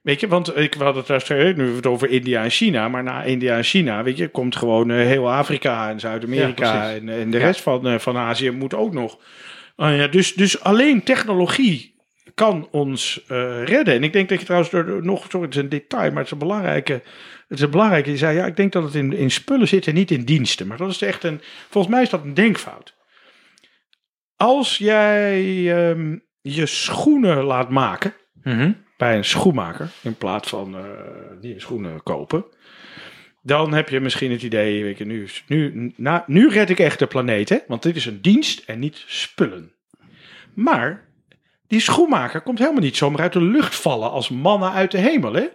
Weet je, want ik hadden het daar straks, nu het over India en China, maar na India en China, weet je, komt gewoon eh, heel Afrika en Zuid-Amerika en, en de Ja. rest van, eh, van Azië moet ook nog. Ah ja, dus, dus alleen technologie kan ons eh, redden. En ik denk dat je trouwens er nog, sorry, het is een detail, maar het is een belangrijke. Het is een belangrijke. Je zei, ja, ik denk dat het in, in spullen zit en niet in diensten. Maar dat is echt een, volgens mij is dat een denkfout. Als jij ehm, je schoenen laat maken Mhm. Bij een schoenmaker in plaats van eh, nieuwe schoenen kopen. Dan heb je misschien het idee, weet je, nu, nu, na, nu red ik echt de planeet, hè? want dit is een dienst en niet spullen. Maar die schoenmaker komt helemaal niet zomaar uit de lucht vallen als mannen uit de hemel. Hè?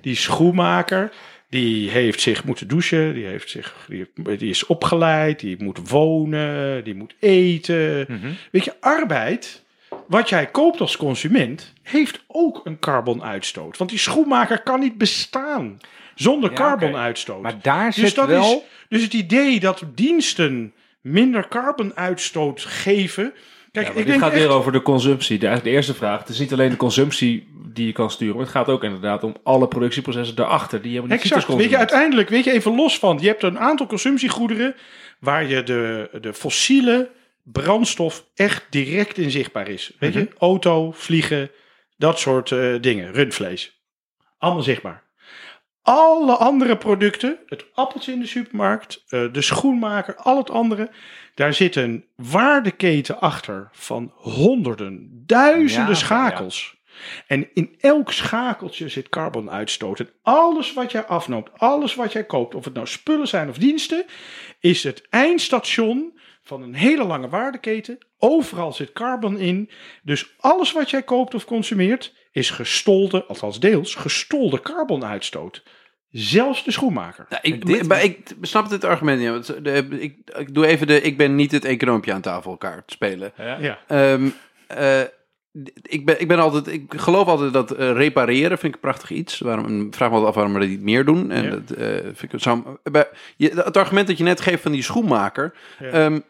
Die schoenmaker, die heeft zich moeten douchen, die, heeft zich, die, die is opgeleid, die moet wonen, die moet eten. Mhm. Weet je, arbeid, wat jij koopt als consument, heeft ook een carbonuitstoot. Want die schoenmaker kan niet bestaan zonder Ja, carbonuitstoot. Maar daar Dus zit dat wel... is, dus het idee dat diensten minder carbonuitstoot geven. Kijk, Ja, maar ik dit denk gaat echt, weer over de consumptie. De, eigenlijk de eerste vraag. Het is niet alleen de consumptie die je kan sturen. Maar het gaat ook inderdaad om alle productieprocessen daarachter. Die je helemaal niet ziet als Exact. Weet je, uiteindelijk, weet je, even los van, je hebt een aantal consumptiegoederen waar je de, de fossiele brandstof echt direct in zichtbaar is. Weet je, auto, vliegen, dat soort eh, dingen, rundvlees. Allemaal zichtbaar. Alle andere producten, het appeltje in de supermarkt, eh, de schoenmaker, al het andere, daar zit een waardeketen achter van honderden, duizenden Ja, schakels. En in elk schakeltje zit carbonuitstoot. En alles wat jij afnoomt, alles wat jij koopt, of het nou spullen zijn of diensten, is het eindstation van een hele lange waardeketen. Overal zit carbon in. Dus alles wat jij koopt of consumeert, is gestolde, althans deels, gestolde carbonuitstoot. Zelfs de schoenmaker. Nou, ik, Dit- maar ik snap dit argument niet. want de- Ik, ik doe even de. Ik ben niet het econoopje aan tafel kaart spelen. Ja. Ja. Ehm, eh, ik, ben, ik ben altijd. Ik geloof altijd dat eh, repareren vind ik een prachtig iets. Waarom, vraag me altijd af waarom we dat niet meer doen. En Ja. dat eh, vind ik het zou, bij, je, het argument dat je net geeft van die schoenmaker. Ja. ehm,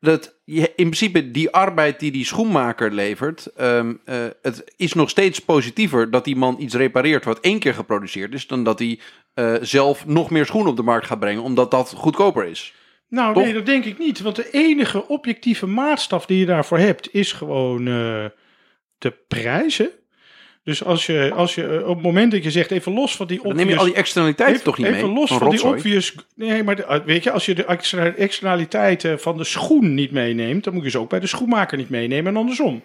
dat je, in principe die arbeid die die schoenmaker levert, ehm, eh, het is nog steeds positiever dat die man iets repareert wat één keer geproduceerd is, dan dat hij zelf nog meer schoenen op de markt gaat brengen, omdat dat goedkoper is. Nou, Toch? nee, dat denk ik niet. Want de enige objectieve maatstaf die je daarvoor hebt, is gewoon eh, de prijzen. Dus als je, als je eh, op het moment dat je zegt, even los van die Dan neem je al obvious- die externaliteiten even, toch niet even mee? los van van, die obvious. Nee, maar de- weet je, als je de externaliteiten van de schoen niet meeneemt, dan moet je ze ook bij de schoenmaker niet meenemen en andersom.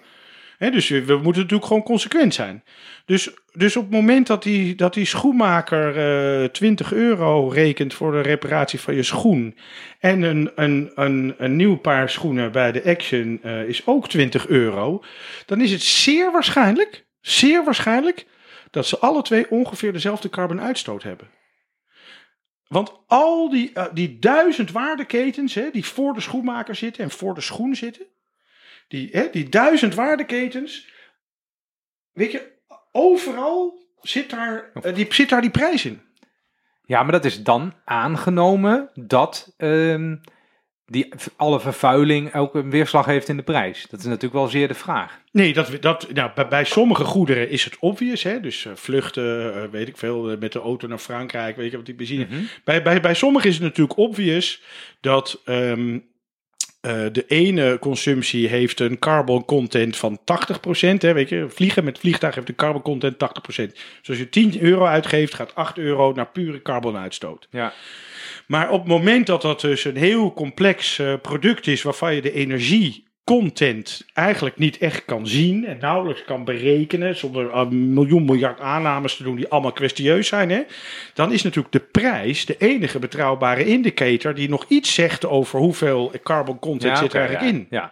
Dus we moeten natuurlijk gewoon consequent zijn. Dus, dus op het moment dat die, dat die schoenmaker eh 20 euro rekent voor de reparatie van je schoen. en een, een, een, een nieuw paar schoenen bij de Action eh, is ook 20 euro. dan is het zeer waarschijnlijk, zeer waarschijnlijk. dat ze alle twee ongeveer dezelfde carbonuitstoot hebben. Want al die, eh, die duizend waardeketens die voor de schoenmaker zitten en voor de schoen zitten. Die, hè, die duizend waardeketens. Weet je, overal zit daar, eh, die, zit daar die prijs in. Ja, maar dat is dan aangenomen dat ehm, die, alle vervuiling ook een weerslag heeft in de prijs. Dat is natuurlijk wel zeer de vraag. Nee, dat, dat, nou, bij, bij sommige goederen is het obvious. Hè? Dus eh, vluchten, eh, weet ik veel, met de auto naar Frankrijk, weet je wat die benzine. Mhm. Bij, bij, bij sommigen is het natuurlijk obvious dat ehm, eh, de ene consumptie heeft een carbon content van 80%. Hè, weet je, vliegen met vliegtuig heeft een carbon content 80%. Dus als je 10 euro uitgeeft, gaat 8 euro naar pure carbonuitstoot. Ja. Maar op het moment dat dat dus een heel complex eh, product is waarvan je de energiecontent eigenlijk niet echt kan zien en nauwelijks kan berekenen, zonder een miljoen miljard aannames te doen die allemaal kwestieus zijn, hè, dan is natuurlijk de prijs de enige betrouwbare indicator die nog iets zegt over hoeveel carbon content zit er eigenlijk ja, in. Ja.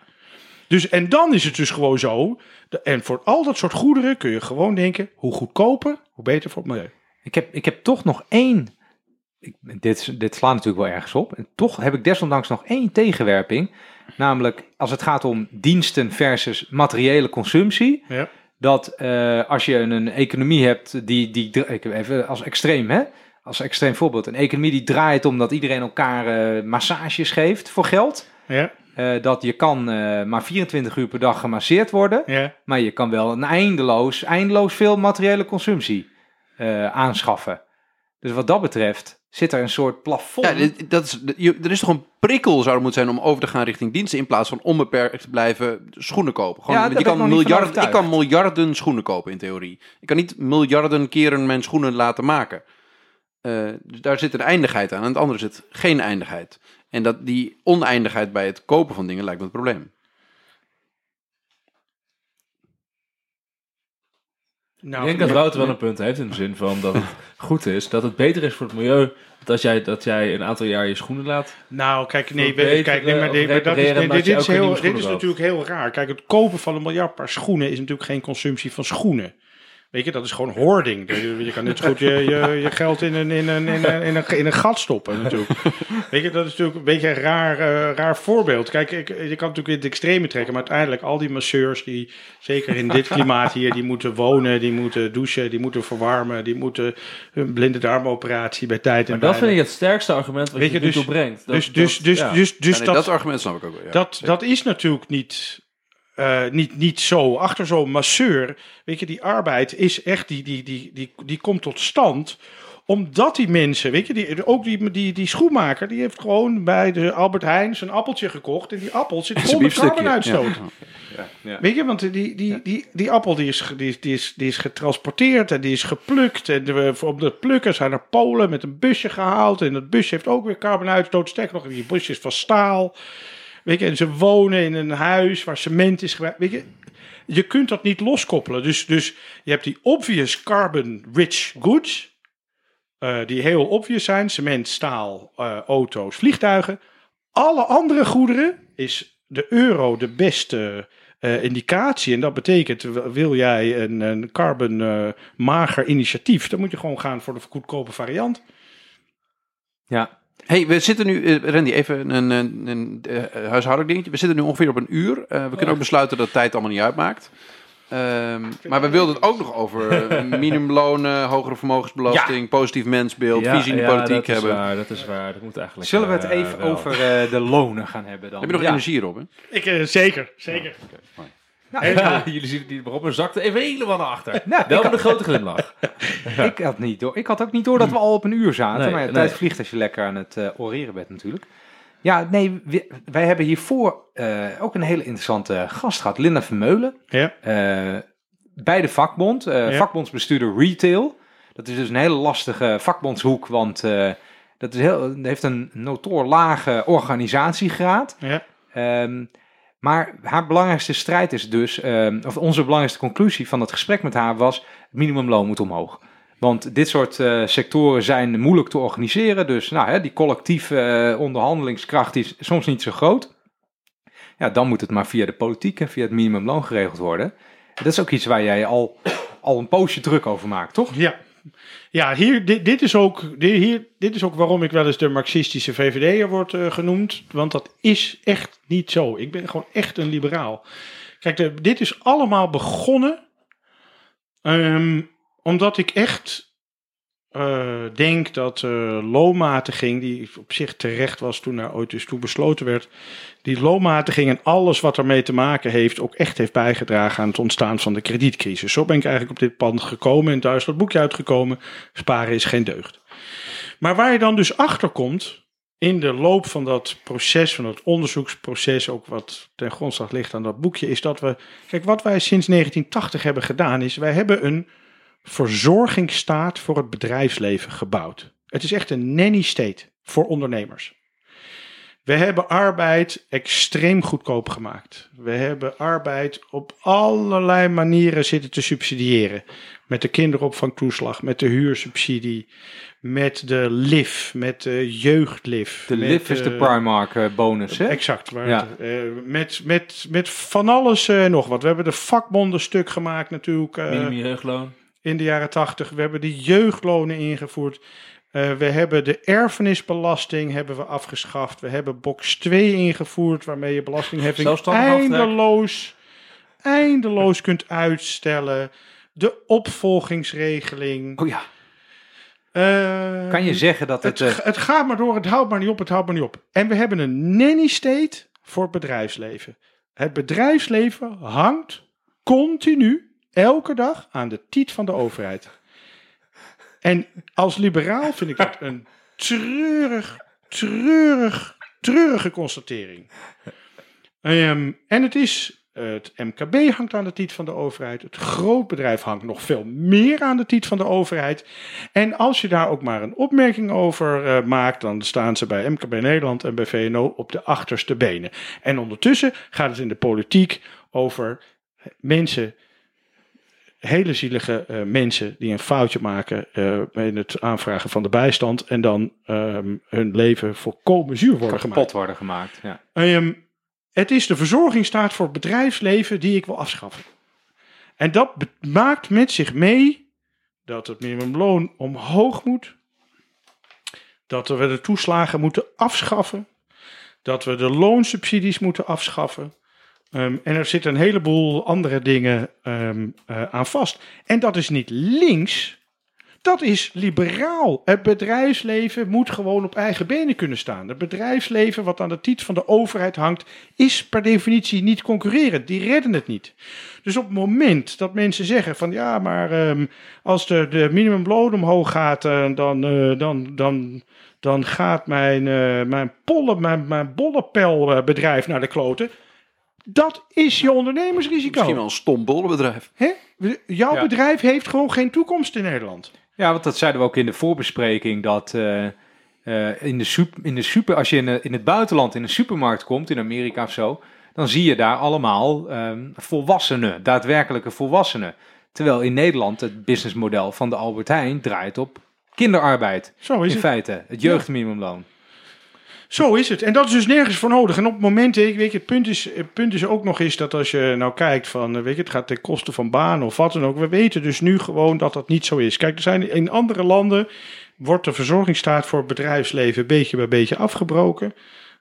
Dus, en dan is het dus gewoon zo, en voor al dat soort goederen kun je gewoon denken, hoe goedkoper, hoe beter voor het milieu. Ik heb, ik heb toch nog één. Ik, dit, dit slaat natuurlijk wel ergens op. En toch heb ik desondanks nog één tegenwerping. Namelijk als het gaat om diensten versus materiële consumptie. Ja. dat eh, als je een economie hebt die, die ik even als extreem, hè? Als extreem voorbeeld, een economie die draait omdat iedereen elkaar eh, massages geeft voor geld. Ja, Eh, dat je kan maar 24 uur per dag gemasseerd worden, ja. maar je kan wel een eindeloos, eindeloos veel materiële consumptie aanschaffen. Dus wat dat betreft zit er een soort plafond. Ja, dat is, er is toch een prikkel zou er moeten zijn om over te gaan richting diensten in plaats van onbeperkt te blijven schoenen kopen. Gewoon, Ja, je kan miljarden, ik kan miljarden schoenen kopen in theorie. Ik kan niet miljarden keren mijn schoenen laten maken. Eh, dus daar zit een eindigheid aan. En het andere zit geen eindigheid. En dat, die oneindigheid bij het kopen van dingen lijkt me het probleem. Nou, ik denk dat Wouter wel een punt heeft in de zin van dat het (laughs) goed is, dat het beter is voor het milieu dat jij, dat jij een aantal jaar je schoenen laat. Nou, kijk, nee, kijk, nee, maar, of nee, maar dat is, repareren nee, omdat dit, is heel, dit is natuurlijk heel raar. Kijk, het kopen van een miljard paar schoenen is natuurlijk geen consumptie van schoenen. Weet je, dat is gewoon hoarding. Je, je kan net zo goed je, je, je geld in een, in, een, in, een, in, een, in een gat stoppen natuurlijk. Weet je, dat is natuurlijk een beetje een raar, eh, raar voorbeeld. Kijk, ik, je kan natuurlijk in het extreme trekken, maar uiteindelijk al die masseurs die, zeker in dit klimaat hier, die moeten wonen, die moeten douchen, die moeten verwarmen, die moeten hun blinde darmoperatie bij tijd en Maar dat bijna. vind ik het sterkste argument wat Weet je, je, nu dus- toe brengt. Dat- Dus, dus, dat- dus, ja. dus, dus Ja, nee, dat, dat argument snap ik ook wel. Ja. dat, dat is natuurlijk niet, eh, niet, niet zo. Achter zo'n masseur, weet je, die arbeid is echt, die, die, die, die, die komt tot stand omdat die mensen, weet je, die, ook die, die, die schoenmaker, die heeft gewoon bij de Albert Heijn zijn appeltje gekocht. En die appel zit vol met carbonuitstoot. Ja. Weet je, want die, die, die, die appel die is, die, is- die, is, die is getransporteerd en die is geplukt. En de, op de plukken zijn er Polen met een busje gehaald. En dat busje heeft ook weer carbonuitstoot. Sterker nog, die busje is van staal. Weet je, en ze wonen in een huis waar cement is gebruikt. Weet je, je kunt dat niet loskoppelen. Dus, dus je hebt die obvious carbon-rich goods. eh, die heel obvious zijn. Cement, staal, eh, auto's, vliegtuigen. Alle andere goederen is de euro de beste eh, indicatie. En dat betekent, wil jij een, een carbon eh, mager initiatief, dan moet je gewoon gaan voor de goedkope variant. Ja, Hey, we zitten nu, eh, Randy, even een, een, een eh, huishoudelijk dingetje. We zitten nu ongeveer op een uur. Eh, we kunnen ook besluiten dat tijd allemaal niet uitmaakt. Ehm, maar we wilden het ook nog over (laughs) minimumlonen, hogere vermogensbelasting, positief mensbeeld, Ja, visie in de ja, politiek dat hebben. Is waar, dat is waar. Dat moet eigenlijk. zullen we het even wel. over de lonen gaan hebben dan? Heb je nog ja. energie, Robin? Ik, eh, zeker, zeker. Nou, Ja, jullie zien het niet, maar Robin zakte even helemaal naar achter. Nou, Wel ik met een grote glimlach. (laughs) Ik had, niet door. ik had ook niet door dat we al op een uur zaten. Nee, maar ja, de nee. tijd vliegt als je lekker aan het eh, oreren bent natuurlijk. Ja, nee, we- wij hebben hiervoor eh, ook een hele interessante gast gehad. Linda Vermeulen. Ja. eh, bij de vakbond. eh, Ja. Vakbondsbestuurder Retail. Dat is dus een hele lastige vakbondshoek. Want eh, dat is heel, heeft een notoor lage organisatiegraad. Ja. Ehm, maar haar belangrijkste strijd is dus, ehm, of onze belangrijkste conclusie van het gesprek met haar was, minimumloon moet omhoog. Want dit soort eh, sectoren zijn moeilijk te organiseren, dus nou, hè, die collectieve eh, onderhandelingskracht is soms niet zo groot. Ja, dan moet het maar via de politiek en via het minimumloon geregeld worden. Dat is ook iets waar jij al, al een poosje druk over maakt, toch? Ja, ja hier, dit, dit, is ook, hier, dit is ook waarom ik wel eens de marxistische VVD'er word eh, genoemd. Want dat is echt niet zo. Ik ben gewoon echt een liberaal. Kijk, de, dit is allemaal begonnen ehm, omdat ik echt eh, denk dat eh loonmatiging, die op zich terecht was toen daar ooit dus toe besloten werd, die loonmatiging en alles wat ermee te maken heeft, ook echt heeft bijgedragen aan het ontstaan van de kredietcrisis. Zo ben ik eigenlijk op dit pand gekomen en thuis dat boekje uitgekomen. Sparen is geen deugd. Maar waar je dan dus achter komt in de loop van dat proces, van dat onderzoeksproces, ook wat ten grondslag ligt aan dat boekje, is dat we. Kijk, wat wij sinds 1980 hebben gedaan, is wij hebben een verzorgingsstaat voor het bedrijfsleven gebouwd. Het is echt een nanny state voor ondernemers. We hebben arbeid extreem goedkoop gemaakt. We hebben arbeid op allerlei manieren zitten te subsidiëren. Met de kinderopvangtoeslag, met de huursubsidie, met de LIF, met de jeugdlif. De met, LIF is de eh, Primark eh, bonus, hè? Exact. Waar Ja. het, eh, met, met, met van alles en nog wat. We hebben de vakbonden stuk gemaakt natuurlijk. eh, Minimum jeugdloon. In de jaren tachtig. We hebben de jeugdlonen ingevoerd. Eh, we hebben de erfenisbelasting hebben we afgeschaft. We hebben box 2 ingevoerd, waarmee je belastingheffing eindeloos, eindeloos kunt uitstellen. De opvolgingsregeling. Oh ja. Eh, Kan je zeggen dat het... het, eh, het gaat maar door, het houdt maar niet op, het houdt maar niet op. En we hebben een nanny state voor het bedrijfsleven. Het bedrijfsleven hangt continu, elke dag, aan de tiet van de overheid. En als liberaal vind ik dat (laughs) een treurig, treurig, treurige constatering. Ehm, en het is, eh, het MKB hangt aan de tiet van de overheid. Het grootbedrijf hangt nog veel meer aan de tiet van de overheid. En als je daar ook maar een opmerking over eh, maakt, dan staan ze bij MKB Nederland en bij VNO op de achterste benen. En ondertussen gaat het in de politiek over mensen, hele zielige eh, mensen die een foutje maken eh, in het aanvragen van de bijstand en dan ehm, hun leven volkomen zuur worden gemaakt. kapot worden gemaakt. Ja. Ehm, het is de verzorgingsstaat voor het bedrijfsleven die ik wil afschaffen. En dat maakt met zich mee dat het minimumloon omhoog moet. Dat we de toeslagen moeten afschaffen. Dat we de loonsubsidies moeten afschaffen. Ehm, en er zitten een heleboel andere dingen ehm, eh, aan vast. En dat is niet links. Dat is liberaal. Het bedrijfsleven moet gewoon op eigen benen kunnen staan. Het bedrijfsleven wat aan de titel van de overheid hangt, is per definitie niet concurrerend. Die redden het niet. Dus op het moment dat mensen zeggen van ja, maar ehm, als de, de minimumloon omhoog gaat, eh, dan, eh, dan, dan, dan gaat mijn, eh mijn, pollen, mijn, mijn bollepelbedrijf naar de kloten. Dat is je ondernemersrisico. Misschien wel een stom bollenbedrijf. Hè? Jouw Ja. bedrijf heeft gewoon geen toekomst in Nederland. Ja, want dat zeiden we ook in de voorbespreking. Dat eh, eh, in, de super, in de super, als je in, de- in het buitenland in een supermarkt komt, in Amerika of zo, dan zie je daar allemaal ehm, volwassenen, daadwerkelijke volwassenen. Terwijl in Nederland het businessmodel van de Albert Heijn draait op kinderarbeid. Zo is in het. feite, het jeugdminimumloon. Zo is het. En dat is dus nergens voor nodig. En op het moment, weet je, het punt is, het punt is ook nog eens dat als je nou kijkt van, eh, weet je, het gaat ten koste van banen of wat dan ook. We weten dus nu gewoon dat dat niet zo is. Kijk, er zijn in andere landen wordt de verzorgingsstaat voor het bedrijfsleven beetje bij beetje afgebroken.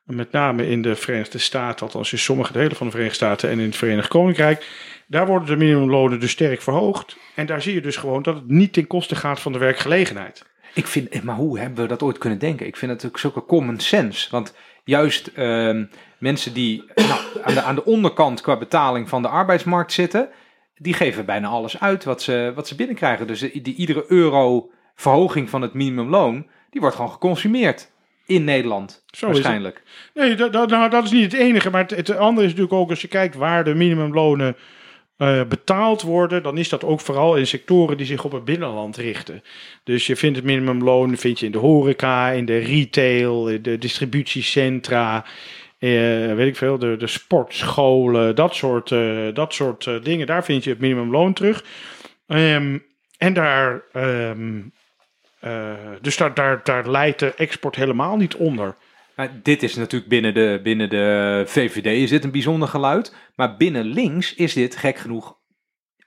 Met name in de Verenigde Staten, althans in sommige delen van de Verenigde Staten en in het Verenigd Koninkrijk. Daar worden de minimumlonen dus sterk verhoogd. En daar zie je dus gewoon dat het niet ten koste gaat van de werkgelegenheid. Ik vind, eh, maar hoe hebben we dat ooit kunnen denken? Ik vind het ook zulke common sense. Want juist ehm, mensen die nou, aan, de, aan de onderkant qua betaling van de arbeidsmarkt zitten, die geven bijna alles uit wat ze, wat ze binnenkrijgen. Dus die, die iedere euro verhoging van het minimumloon, die wordt gewoon geconsumeerd in Nederland. Zo waarschijnlijk. Nee, dat, dat, nou, dat is niet het enige. Maar het, het andere is natuurlijk ook als je kijkt waar de minimumlonen eh, betaald worden, dan is dat ook vooral in sectoren die zich op het binnenland richten. Dus je vindt het minimumloon vind je in de horeca, in de retail, in de distributiecentra, eh, weet ik veel, de, de sportscholen, dat soort, eh, dat soort dingen. Daar vind je het minimumloon terug. Ehm, en daar, ehm, eh, dus daar, daar, daar leidt de export helemaal niet onder. Maar dit is natuurlijk binnen de, binnen de VVD is dit een bijzonder geluid. Maar binnen links is dit gek genoeg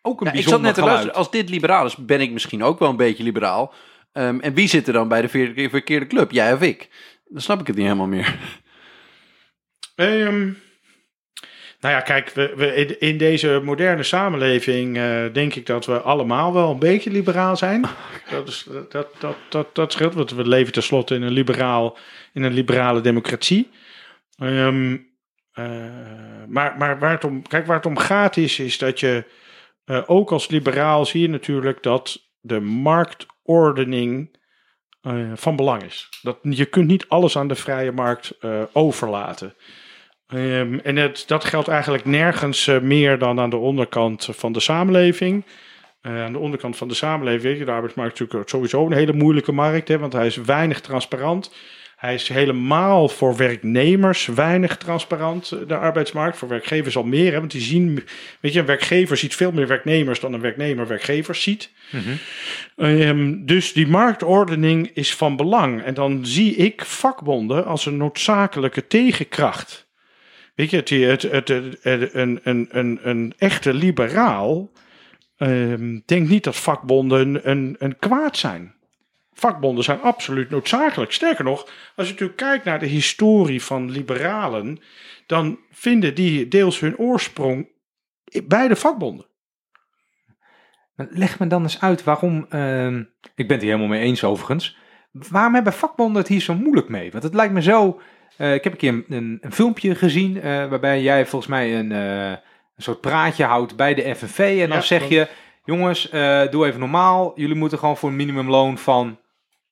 ook een Ja, ik zat bijzonder net te geluid. luisteren. Als dit liberaal is, ben ik misschien ook wel een beetje liberaal. Ehm, en wie zit er dan bij de ver- verkeerde club? Jij of ik? Dan snap ik het niet helemaal meer. Ehm, nou ja, kijk, we, we, in, deze moderne samenleving eh, denk ik dat we allemaal wel een beetje liberaal zijn. (laughs) Dat, is, dat, dat, dat, dat scheelt, want we leven tenslotte in een, liberaal, in een liberale democratie. Ehm, eh, maar maar waar, het om, kijk, waar het om gaat is, is dat je eh, ook als liberaal zie je natuurlijk dat de marktordening van belang is. Dat, je kunt niet alles aan de vrije markt overlaten. Ehm, en het, dat geldt eigenlijk nergens eh, meer dan aan de onderkant van de samenleving. Eh, aan de onderkant van de samenleving, de arbeidsmarkt is natuurlijk sowieso een hele moeilijke markt, hè, want hij is weinig transparant. Hij is helemaal voor werknemers weinig transparant, eh, de arbeidsmarkt. Voor werkgevers al meer, hè, want die zien, weet je, een werkgever ziet veel meer werknemers dan een werknemer werkgevers ziet. Ehm, dus die marktordening is van belang. En dan zie ik vakbonden als een noodzakelijke tegenkracht. Weet je, het, het, het, een, een, een, een echte liberaal ehm, denkt niet dat vakbonden een, een kwaad zijn. Vakbonden zijn absoluut noodzakelijk. Sterker nog, als je natuurlijk kijkt naar de historie van liberalen, dan vinden die deels hun oorsprong bij de vakbonden. Leg me dan eens uit waarom, ehm, ik ben het hier helemaal mee eens overigens, waarom hebben vakbonden het hier zo moeilijk mee? Want het lijkt me zo, eh, ik heb een keer een, een, een filmpje gezien eh, waarbij jij volgens mij een, eh, een soort praatje houdt bij de FNV en dan zeg je, jongens, doe even normaal, jullie moeten gewoon voor een minimumloon van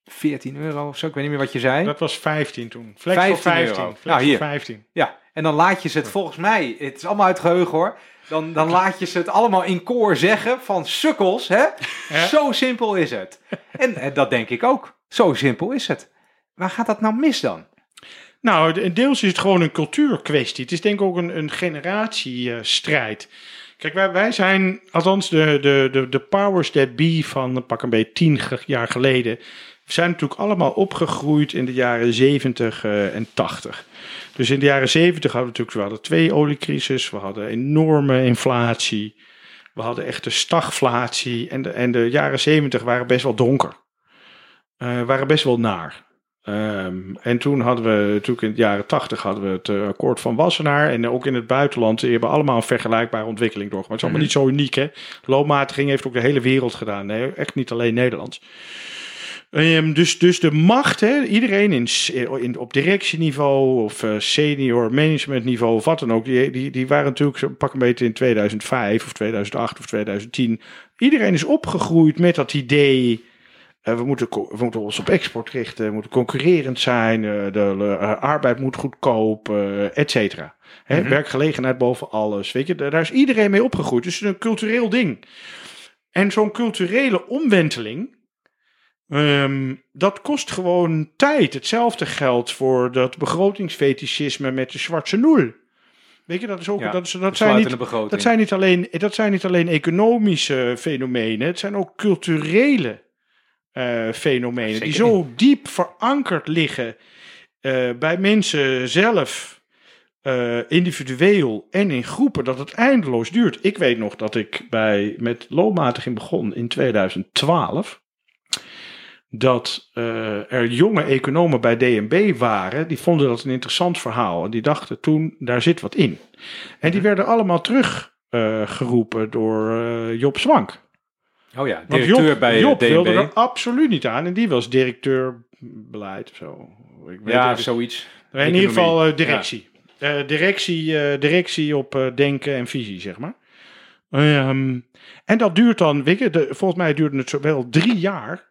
14 euro of zo, ik weet niet meer wat je zei. Dat was 15 toen. Flex 15 voor 15. euro. Flex Nou, voor hier. 15. Ja, en dan laat je ze het volgens mij, het is allemaal uit geheugen hoor, dan, dan laat je ze het allemaal in koor zeggen van sukkels, hè? Ja. Zo simpel is het. En, dat denk ik ook. Zo simpel is het. Waar gaat dat nou mis dan? Nou, de- deels is het gewoon een cultuurkwestie. Het is denk ik ook een, een generatiestrijd. Kijk, wij, wij zijn, althans de, de, de, de powers that be van pak een beetje tien jaar geleden, zijn natuurlijk allemaal opgegroeid in de jaren 70 eh, en 80. Dus in de jaren 70 hadden we natuurlijk, we hadden twee oliecrisis, we hadden enorme inflatie, we hadden echte stagflatie en de, en de jaren 70 waren best wel donker. Eh, waren best wel naar. Ehm, en toen hadden we, natuurlijk in de jaren 80 hadden we het eh, akkoord van Wassenaar. En ook in het buitenland die hebben allemaal een vergelijkbare ontwikkeling doorgemaakt. Het is allemaal niet zo uniek, hè. Loonmatiging heeft ook de hele wereld gedaan. Nee, echt niet alleen Nederland. Ehm, dus, dus de macht, hè, iedereen in, s- in, op directieniveau of eh, senior managementniveau of wat dan ook, die, die, die waren natuurlijk pak een beetje in 2005 of 2008 of 2010. Iedereen is opgegroeid met dat idee. We, moeten, we moeten ons op export richten, we moeten concurrerend zijn, eh, de eh, arbeid moet goedkoop, eh et cetera. Mhm. Werkgelegenheid boven alles. Weet je, daar is iedereen mee opgegroeid. Dus het is een cultureel ding. En zo'n culturele omwenteling, ehm, dat kost gewoon tijd. Hetzelfde geldt voor dat begrotingsfetischisme met de zwarte nul. Weet je, dat, is ook, Ja, dat, is, dat, zijn niet, dat, zijn niet alleen, dat zijn niet alleen economische fenomenen, het zijn ook culturele eh, fenomenen. Zeker die zo diep verankerd liggen eh, bij mensen zelf, eh, individueel en in groepen, dat het eindeloos duurt. Ik weet nog dat ik bij, met loonmatiging begon in 2012 dat er jonge economen bij DNB waren. Die vonden dat een interessant verhaal. En die dachten toen, daar zit wat in. En die werden allemaal teruggeroepen geroepen door Job Zwank. Oh ja, directeur Job, bij Job DNB. wilde er absoluut niet aan. En die was directeur beleid of zo. Ik weet Ja, even- zoiets. in ieder geval eh, directie. Eh, directie, eh, directie op eh, denken en visie, zeg maar. Ehm, en dat duurt dan, weet je, de, volgens mij duurde het zo wel drie jaar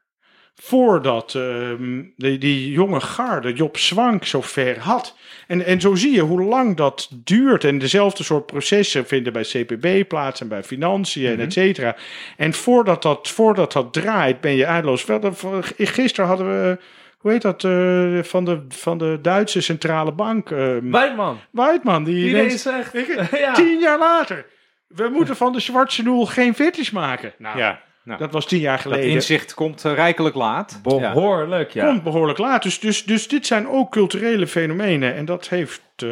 voordat ehm, die, die jonge garde Job Zwank zover had. En, en zo zie je hoe lang dat duurt. En dezelfde soort processen vinden bij CPB plaats en bij financiën en et cetera. En voordat dat, voordat dat draait, ben je eindeloos. Wel, dat- Gisteren hadden we, hoe heet dat, eh, van, de, van de Duitse centrale bank. ehm Wijtman. Weidman, die Die ineens- zegt. Ik- (laughs) ja. tien jaar later. We moeten van de zwarte noel geen fetish maken. Nou, Ja, nou, dat was tien jaar dat geleden. inzicht komt eh, rijkelijk laat. Behoorlijk, ja. Komt behoorlijk laat. Dus, dus, dus dit zijn ook culturele fenomenen. En dat heeft eh,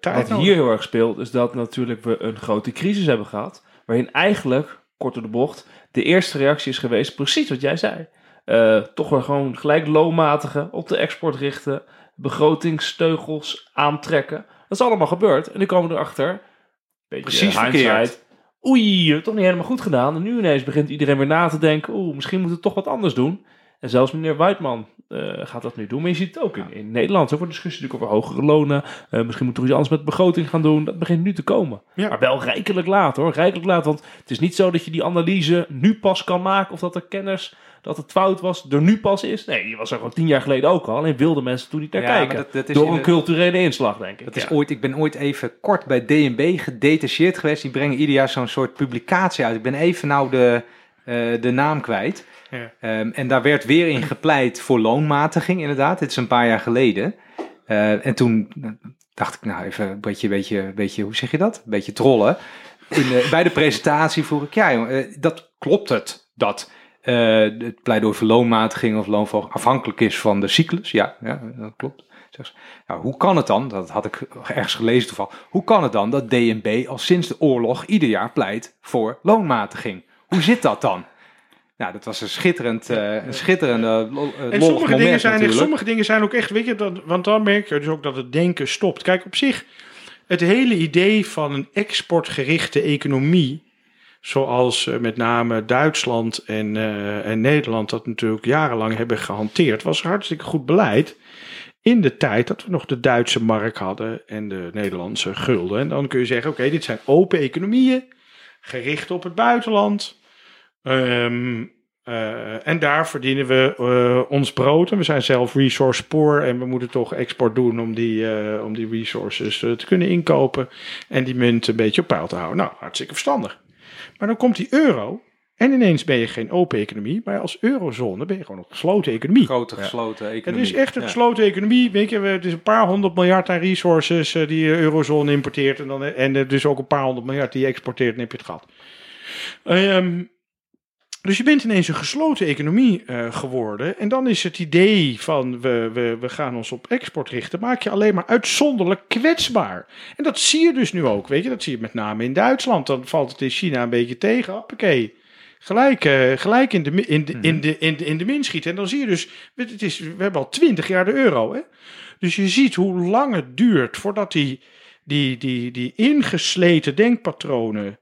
tijd Wat nodig. hier heel erg speelt, is dat natuurlijk we een grote crisis hebben gehad. Waarin eigenlijk, kort door de bocht, de eerste reactie is geweest, precies wat jij zei. Eh, toch weer gewoon gelijk loonmatigen, op de export richten, begrotingsteugels aantrekken. Dat is allemaal gebeurd. En nu komen we erachter, beetje Precies verkeerd. Oei, toch niet helemaal goed gedaan. En nu ineens begint iedereen weer na te denken, oeh, misschien moeten we toch wat anders doen. En zelfs meneer Weidman eh, gaat dat nu doen. Maar je ziet het ook in, in Nederland. Er wordt discussie natuurlijk over hogere lonen. Eh, misschien moeten we iets anders met begroting gaan doen. Dat begint nu te komen. Ja. Maar wel rijkelijk laat hoor. Rijkelijk laat. Want het is niet zo dat je die analyse nu pas kan maken. Of dat de kennis dat het fout was er nu pas is. Nee, die was er gewoon tien jaar geleden ook al. Alleen wilden mensen toen niet naar Ja, kijken. dat- dat is Door een de- culturele inslag denk ik. Dat is ooit, ik ben ooit even kort bij DNB gedetacheerd geweest. Die brengen ieder jaar zo'n soort publicatie uit. Ik ben even nou de, de naam kwijt. Ja. Ehm, en daar werd weer in gepleit voor loonmatiging, inderdaad. Dit is een paar jaar geleden. Eh, en toen dacht ik, nou even een beetje, beetje, beetje hoe zeg je dat? Een beetje trollen. In, bij de presentatie vroeg ik, ja jongen, eh, dat klopt het, dat eh, het pleidooi voor loonmatiging of loonverhoging afhankelijk is van de cyclus. Ja, ja dat klopt. Zeg ze, nou, hoe kan het dan, dat had ik ergens gelezen toevallig, hoe kan het dan dat DNB al sinds de oorlog ieder jaar pleit voor loonmatiging? Hoe zit dat dan? Nou, dat was een schitterend, eh, een schitterende, lo- eh, En sommige dingen, zijn echt, sommige dingen zijn ook echt, weet je, dat, want dan merk je dus ook dat het denken stopt. Kijk, op zich, het hele idee van een exportgerichte economie, zoals eh, met name Duitsland en, eh, en Nederland dat natuurlijk jarenlang hebben gehanteerd, was hartstikke goed beleid. In de tijd dat we nog de Duitse mark hadden en de Nederlandse gulden. En dan kun je zeggen: oké, dit zijn open economieën, gericht op het buitenland. Ehm, eh, en daar verdienen we eh, ons brood. En we zijn zelf resource poor. En we moeten toch export doen om die, eh, om die resources te kunnen inkopen. En die munt een beetje op peil te houden. Nou, hartstikke verstandig. Maar dan komt die euro. En ineens ben je geen open economie. Maar als eurozone ben je gewoon een gesloten economie. Grote gesloten Het economie. is echt een Ja. gesloten economie. Weet je, we- het is een paar honderd miljard aan resources die de eurozone importeert. En, dan, en dus ook een paar honderd miljard die je exporteert. En heb je het gehad. Ehm, dus je bent ineens een gesloten economie eh, geworden. En dan is het idee van we, we, we gaan ons op export richten. Maak je alleen maar uitzonderlijk kwetsbaar. En dat zie je dus nu ook. Weet je, dat zie je met name in Duitsland. Dan valt het in China een beetje tegen. Hoppakee. Gelijk, eh, gelijk in, de, in, de, in, de, in, de, in de min schieten. En dan zie je dus, het is, we hebben al twintig jaar de euro. Hè? Dus je ziet hoe lang het duurt voordat die, die, die, die ingesleten denkpatronen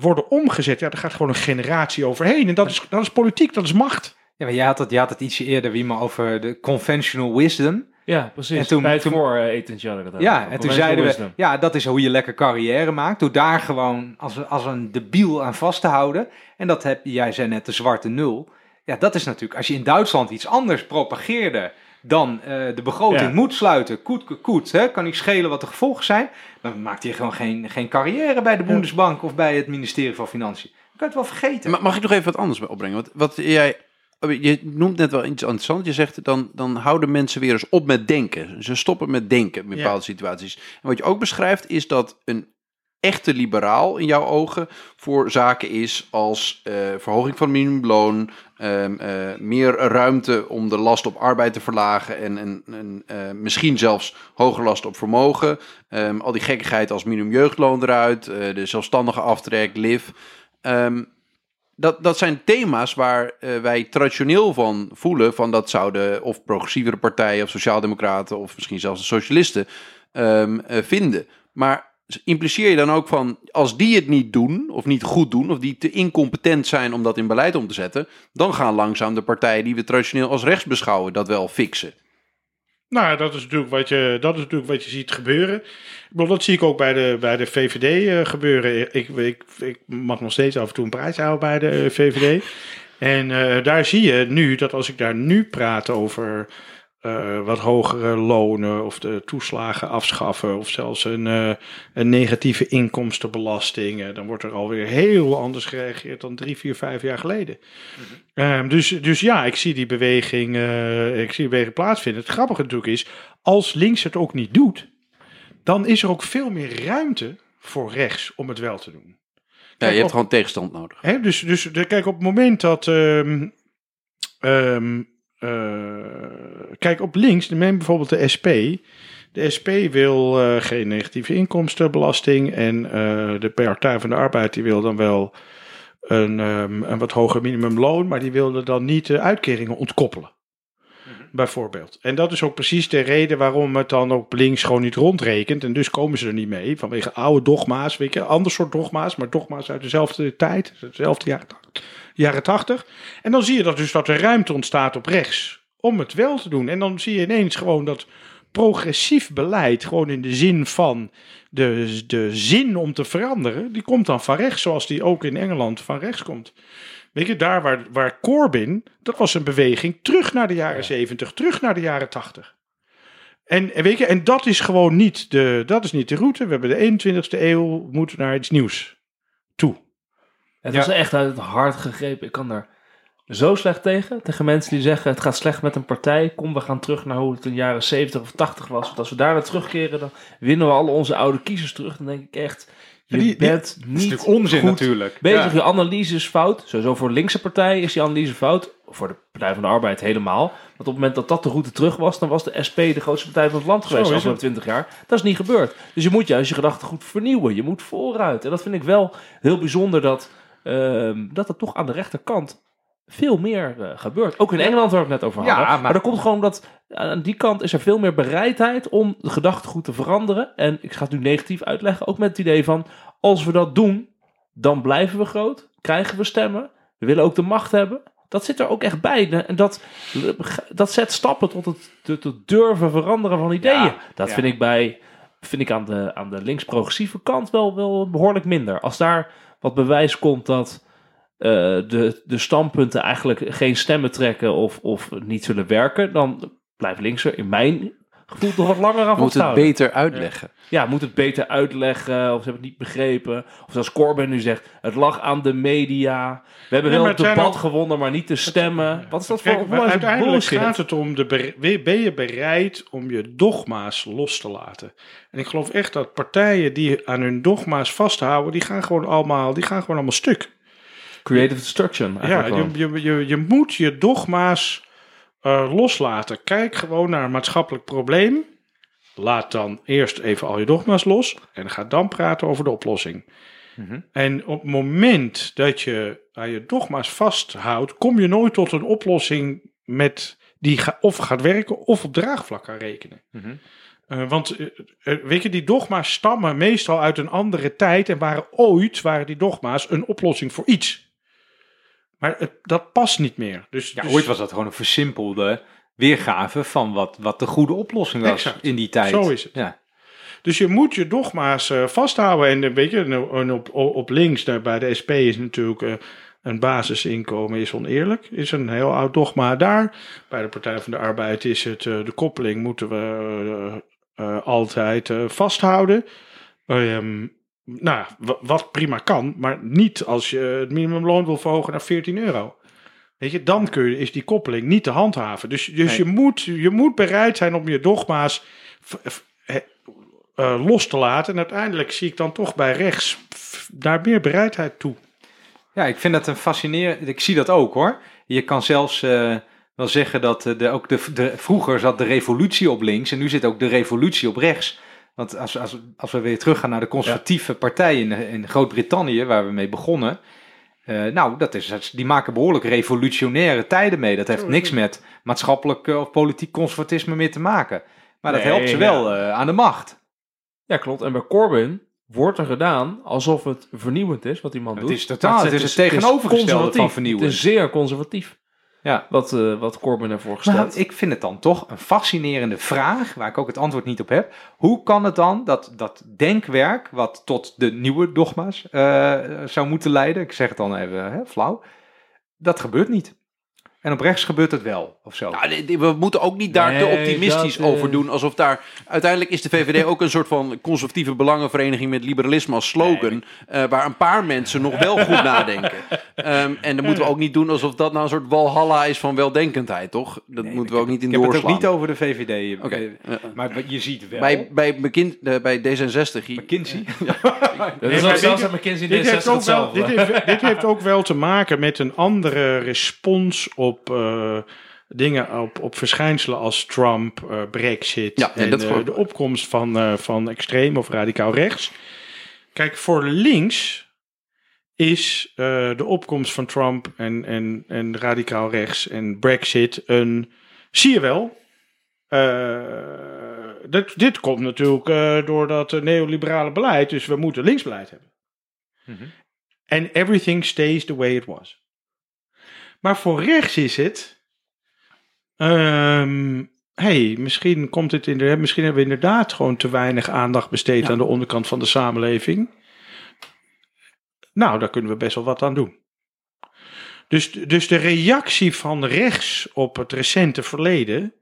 worden omgezet. Ja, daar gaat gewoon een generatie overheen. En dat is, dat is politiek, dat is macht. Ja, maar je had het, je had het ietsje eerder, Wiemer, over de conventional wisdom. Ja, precies. En toen- Bij het toen- voor eh, etentje hadden we dat Ja, en toen zeiden we, ja, dat is hoe je lekker carrière maakt. Door daar gewoon als, als een debiel aan vast te houden. En dat heb jij zei net de zwarte nul. Ja, dat is natuurlijk, als je in Duitsland iets anders propageerde dan eh, de begroting Ja. moet sluiten, koet, koet, hè, kan niet schelen wat de gevolgen zijn. Dan maakt hij gewoon geen, geen carrière bij de Bundesbank of bij het ministerie van Financiën. Dan kan je het wel vergeten. Ma- Mag ik nog even wat anders opbrengen? Want wat jij, oh, je noemt net wel iets interessants. Je zegt dan, dan houden mensen weer eens op met denken. Ze stoppen met denken in Ja. bepaalde situaties. En wat je ook beschrijft is dat een echte liberaal in jouw ogen voor zaken is als eh, verhoging van minimumloon, ehm, eh, meer ruimte om de last op arbeid te verlagen en, en, eh, misschien zelfs hoger last op vermogen. Ehm, al die gekkigheid als minimumjeugdloon eruit, eh, de zelfstandige aftrek, LIV. Ehm, dat, dat zijn thema's waar wij traditioneel van voelen: van dat zouden of progressievere partijen of sociaaldemocraten of misschien zelfs de socialisten vinden. Maar impliceer je dan ook van als die het niet doen of niet goed doen of die te incompetent zijn om dat in beleid om te zetten, dan gaan langzaam de partijen die we traditioneel als rechts beschouwen dat wel fixen. Nou, dat is natuurlijk wat je, dat is natuurlijk wat je ziet gebeuren. Bedoel, dat zie ik ook bij de, bij de VVD eh, gebeuren. Ik, ik, ik mag nog steeds af en toe een prijs houden bij de eh, VVD. En eh, daar zie je nu dat als ik daar nu praat over eh, wat hogere lonen of de toeslagen afschaffen of zelfs een, eh, een negatieve inkomstenbelasting, eh, dan wordt er alweer heel anders gereageerd dan drie, vier, vijf jaar geleden. Ehm, dus, dus ja, ik zie die beweging, ik zie die beweging plaatsvinden. Het grappige natuurlijk is, als links het ook niet doet, dan is er ook veel meer ruimte voor rechts om het wel te doen. Ja, je hebt op- gewoon tegenstand nodig. Hè, dus, dus de, kijk, op het moment dat. ehm, ehm, eh, kijk, op links, neem bijvoorbeeld de SP. De SP wil eh, geen negatieve inkomstenbelasting. En eh, de Partij van de Arbeid die wil dan wel een, ehm, een wat hoger minimumloon. Maar die wilde dan niet de uitkeringen ontkoppelen. Bijvoorbeeld. En dat is ook precies de reden waarom het dan op links gewoon niet rondrekent. En dus komen ze er niet mee. Vanwege oude dogma's. Weet je, ander soort dogma's. Maar dogma's uit dezelfde tijd. Dezelfde jaren tachtig. En dan zie je dat dus dat er ruimte ontstaat op rechts. Om het wel te doen. En dan zie je ineens gewoon dat progressief beleid. Gewoon in de zin van de, de zin om te veranderen. Die komt dan van rechts. Zoals die ook in Engeland van rechts komt. Weet je, daar waar, waar Corbyn, dat was een beweging terug naar de jaren 70, terug naar de jaren 80. En, weet je, en dat is gewoon niet de, dat is niet de route. We hebben de 21ste eeuw, we moeten naar iets nieuws toe. Het Ja. was echt uit het hart gegrepen. Ik kan daar zo slecht tegen. Tegen mensen die zeggen het gaat slecht met een partij. Kom, we gaan terug naar hoe het in de jaren 70 of 80 was. Want als we daar naar terugkeren, dan winnen we alle onze oude kiezers terug. Dan denk ik echt, je die- bent dat is niet natuurlijk onzin goed natuurlijk. bezig. Ja. Je analyse is fout. Sowieso voor de linkse partij is die analyse fout. Voor de Partij van de Arbeid helemaal. Want op het moment dat dat de route terug was, dan was de SP de grootste partij van het land geweest is de afgelopen 20 jaar. Dat is niet gebeurd. Dus je moet juist je gedachten goed vernieuwen. Je moet vooruit. En dat vind ik wel heel bijzonder dat, ehm, dat het toch aan de rechterkant veel meer eh, gebeurt. Ook in Engeland waar we het net over Ja, hadden. maar... maar- dat komt gewoon dat aan die kant is er veel meer bereidheid om de gedachtegoed te veranderen. En ik ga het nu negatief uitleggen, ook met het idee van als we dat doen, dan blijven we groot, krijgen we stemmen, we willen ook de macht hebben. Dat zit er ook echt bij. En dat, dat zet stappen tot het, tot het durven veranderen van ideeën. Ja, dat ja. vind ik bij vind ik aan de, aan de links-progressieve kant wel, wel behoorlijk minder. Als daar wat bewijs komt dat de, de standpunten eigenlijk geen stemmen trekken of, of niet zullen werken, dan blijft links er in mijn gevoel toch wat langer aan We moeten het beter uitleggen. Ja, moet het beter uitleggen, of ze hebben het niet begrepen. Of zoals Corbyn nu zegt, het lag aan de media. We hebben Ja, wel het debat gewonnen, maar niet de stemmen. Wat is dat Kijk, voor maar voor uiteindelijk bullshit? gaat het om, de ben je bereid om je dogma's los te laten? En ik geloof echt dat partijen die aan hun dogma's vasthouden, die gaan gewoon allemaal, die gaan gewoon allemaal stuk. Creative destruction. Ja, je, je, je, je moet je dogma's eh, loslaten. Kijk gewoon naar een maatschappelijk probleem. Laat dan eerst even al je dogma's los en ga dan praten over de oplossing. Mhm. En op het moment dat je aan je dogma's vasthoudt, kom je nooit tot een oplossing met die ga, of gaat werken of op draagvlak kan rekenen. Mhm. Eh, want eh, weet je, die dogma's stammen meestal uit een andere tijd en waren ooit waren die dogma's een oplossing voor iets. Maar het, dat past niet meer. Dus, Ja, dus- ooit was dat gewoon een versimpelde weergave van wat, wat de goede oplossing was Exact. in die tijd. Zo is het. Ja. Dus je moet je dogma's eh, vasthouden. En eh, weet je, en op, op, links, daar bij de SP is natuurlijk eh, een basisinkomen is oneerlijk. Is een heel oud dogma daar. Bij de Partij van de Arbeid is het de koppeling moeten we altijd vasthouden. Ehm, nou, wa- wat prima kan, maar niet als je het minimumloon wil verhogen naar 14 euro. Weet je, dan kun je, is die koppeling niet te handhaven. Dus, dus Nee. je, moet, je moet bereid zijn om je dogma's eh, los te laten. En uiteindelijk zie ik dan toch bij rechts daar meer bereidheid toe. ja, ik vind dat een fascinerend. Ik zie dat ook hoor. Je kan zelfs eh, wel zeggen dat eh, de, ook de, de, vroeger zat de revolutie op links en nu zit ook de revolutie op rechts. Want als, als, als we weer teruggaan naar de conservatieve partij in, in Groot-Brittannië, waar we mee begonnen. eh, nou, dat is, die maken behoorlijk revolutionaire tijden mee. Dat heeft niks het. met maatschappelijk eh, of politiek conservatisme meer te maken. Maar dat Nee, helpt ze wel eh, aan de macht. Ja, klopt. En bij Corbyn wordt er gedaan alsof het vernieuwend is wat die man Het doet. is totaal- het is het tegenovergestelde van vernieuwen. Het is zeer conservatief Ja. wat, eh, wat Corbyn ervoor gesteld. Nou, ik vind het dan toch een fascinerende vraag, waar ik ook het antwoord niet op heb. Hoe kan het dan dat dat denkwerk, wat tot de nieuwe dogma's eh, zou moeten leiden, ik zeg het dan even hè, flauw, dat gebeurt niet. En op rechts gebeurt het wel, of zo. Nou, we moeten ook niet daar te optimistisch dat, eh, over doen. Alsof daar. Uiteindelijk is de VVD ook een soort van conservatieve belangenvereniging met liberalisme als slogan. eh, waar een paar mensen nog wel goed nadenken. (laughs) Ehm, en dan moeten we ook niet doen alsof dat nou een soort walhalla is van weldenkendheid, toch? Dat moeten we ook niet in ik heb het ook doorslaan. niet over de VVD. Oké. eh, Maar je ziet wel. bij, bij, McKin- bij D66. hier- McKinsey. (laughs) Dat is ook zelfs McKinsey Dit heeft, D66 ook wel, hetzelfde. dit, heeft, dit heeft ook wel te maken met een andere respons op eh, dingen, op, op verschijnselen als Trump, eh, Brexit Ja, en dat eh, de opkomst van, eh, van extreem of radicaal rechts. Kijk, voor links is eh, de opkomst van Trump en, en, en radicaal rechts en Brexit een. Zie je wel. eh, dit, dit komt natuurlijk eh, door dat neoliberale beleid, dus we moeten linksbeleid hebben. Mhm. And everything stays the way it was. Maar voor rechts is het. ehm, hey, misschien komt het in de, misschien hebben we inderdaad gewoon te weinig aandacht besteed aan de onderkant van de samenleving. Nou, daar kunnen we best wel wat aan doen. Dus, dus de reactie van rechts op het recente verleden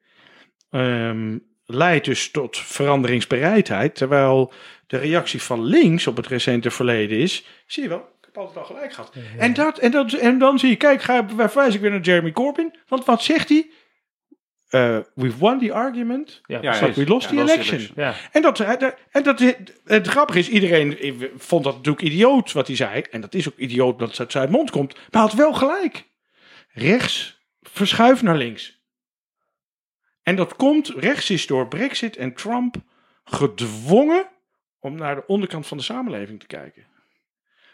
ehm, leidt dus tot veranderingsbereidheid, terwijl de reactie van links op het recente verleden is, zie je wel, heb altijd al gelijk gehad. En, dat, en, dat, en dan zie je, kijk, ga, verwijs ik weer naar Jeremy Corbyn, want wat zegt hij? Eh, we've won the argument, Ja, we lost Ja, the lost the election. election. Ja. En, dat, en dat, het grappige is, iedereen vond dat natuurlijk idioot wat hij zei. En dat is ook idioot dat het uit zijn mond komt. Maar hij had wel gelijk. Rechts verschuift naar links. En dat komt, rechts is door Brexit en Trump gedwongen om naar de onderkant van de samenleving te kijken.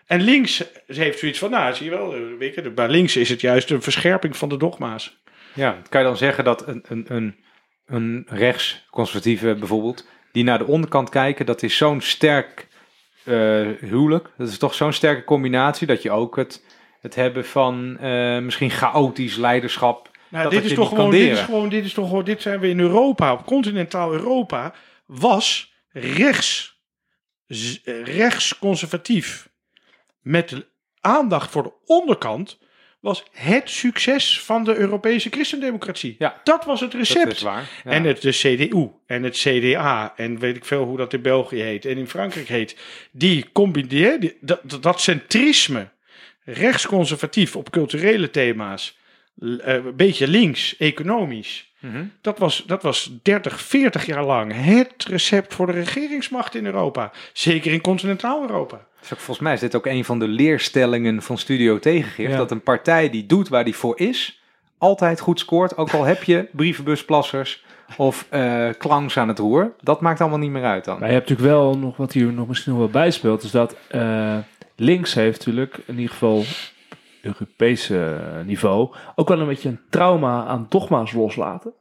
En links heeft zoiets van, nou, zie je wel, eh, weet je, bij links is het juist een verscherping van de dogma's. Ja, kan je dan zeggen dat een, een, een, een rechtsconservatieve bijvoorbeeld, die naar de onderkant kijken, dat is zo'n sterk eh, huwelijk. Dat is toch zo'n sterke combinatie dat je ook het, het hebben van eh, misschien chaotisch leiderschap. Nou, dat dit, is toch gewoon, dit is gewoon, dit is toch gewoon, dit zijn we in Europa, op continentaal Europa, was rechts, rechtsconservatief. Met aandacht voor de onderkant was het succes van de Europese christendemocratie. Ja. Dat was het Dat recept. is waar. Ja. En het de CDU en het CDA en weet ik veel hoe dat in België heet en in Frankrijk heet. Die combineren, die- dat, dat, dat centrisme, rechtsconservatief op culturele thema's, eh, een beetje links, economisch. Mhm. Dat was, dat was 30, 40 jaar lang het recept voor de regeringsmacht in Europa. Zeker in continentaal Europa. Dus ook, volgens mij is dit ook een van de leerstellingen van Studio Tegengif. Ja. Dat een partij die doet waar die voor is, altijd goed scoort. Ook al heb je brievenbusplassers of eh clowns aan het roer. Dat maakt allemaal niet meer uit dan. Maar je hebt natuurlijk wel nog wat hier nog misschien nog wel bijspeelt. Is dat eh, links heeft natuurlijk in ieder geval Europese niveau ook wel een beetje een trauma aan dogma's loslaten.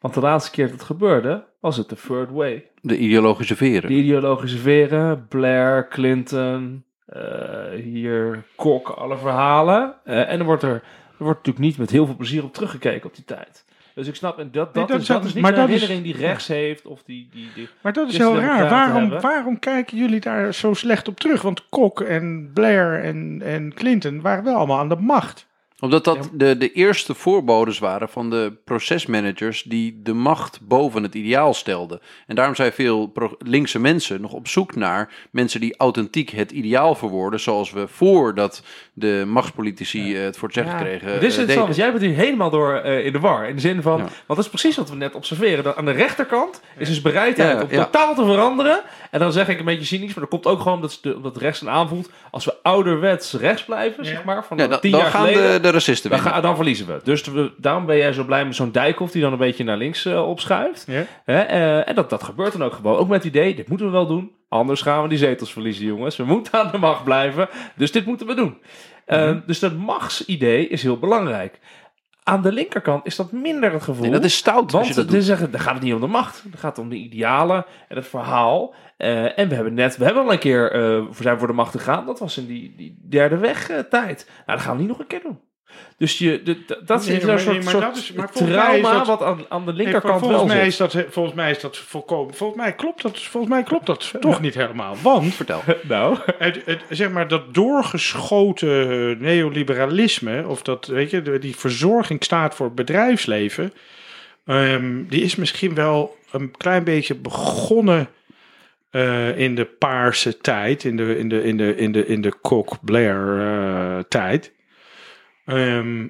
Want de laatste keer dat het gebeurde, was het de third way. De ideologische veren. De ideologische veren, Blair, Clinton, eh, hier Kok, alle verhalen. Eh, en er wordt er, er wordt natuurlijk niet met heel veel plezier op teruggekeken op die tijd. Dus ik snap, en dat, dat, dat is, dat is niet maar een dat is- die rechts heeft. Of die, die, die, Maar dat is Dus heel raar. Waarom, waarom kijken jullie daar zo slecht op terug? Want Kok en Blair en, en Clinton waren wel allemaal aan de macht. Omdat dat de, de eerste voorbodes waren van de procesmanagers die de macht boven het ideaal stelden. En daarom zijn veel linkse mensen nog op zoek naar mensen die authentiek het ideaal verwoorden. Zoals we voordat de machtspolitici eh, het voor het zeggen Ja. kregen. Dit is eh, want jij bent hier helemaal door eh, in de war. In de zin van, Ja. want dat is precies wat we net observeren. Dat aan de rechterkant is dus bereidheid Ja, om totaal te veranderen. En dan zeg ik een beetje cynisch, maar dat komt ook gewoon omdat, ze de, omdat rechts een aanvoelt. Als we ouderwets rechts blijven, Ja. zeg maar, van Ja, dan, tien dan jaar gaan geleden. de, de racisten dan, gaan, dan verliezen we. Dus we, daarom ben jij zo blij met zo'n Dijkhoff die dan een beetje naar links eh, opschuift. Ja? Hè, eh, en dat, dat gebeurt dan ook gewoon. Ook met het idee, dit moeten we wel doen. Anders gaan we die zetels verliezen, jongens. We moeten aan de macht blijven. Dus dit moeten we doen. Eh, Dus dat machtsidee is heel belangrijk. Aan de linkerkant is dat minder het gevoel. Nee, dat is stout Want dat het zeggen, dan gaat het niet om de macht. Het gaat om de idealen en het verhaal. Eh, en we hebben net, we hebben al een keer eh, voor zijn voor de macht gegaan. Dat was in die, die derde weg tijd. Nou, dat gaan we niet nog een keer doen. Dus je, de, dat Nee, is maar- een soort, nee, maar soort dat is- maar volgens trauma dat- wat aan, aan de Nee, linkerkant volgens, wel mij zit. is dat, volgens mij is dat volkomen. Volgens mij klopt dat, volgens mij klopt dat toch niet helemaal. Want Vertel. (laughs) Nou, het, het, zeg maar, dat doorgeschoten neoliberalisme, of dat, weet je, die verzorging staat voor het bedrijfsleven, ehm, die is misschien wel een klein beetje begonnen eh, in de paarse tijd, in de, in de, in de, in de, in de Koch-Blair eh, tijd. Ehm,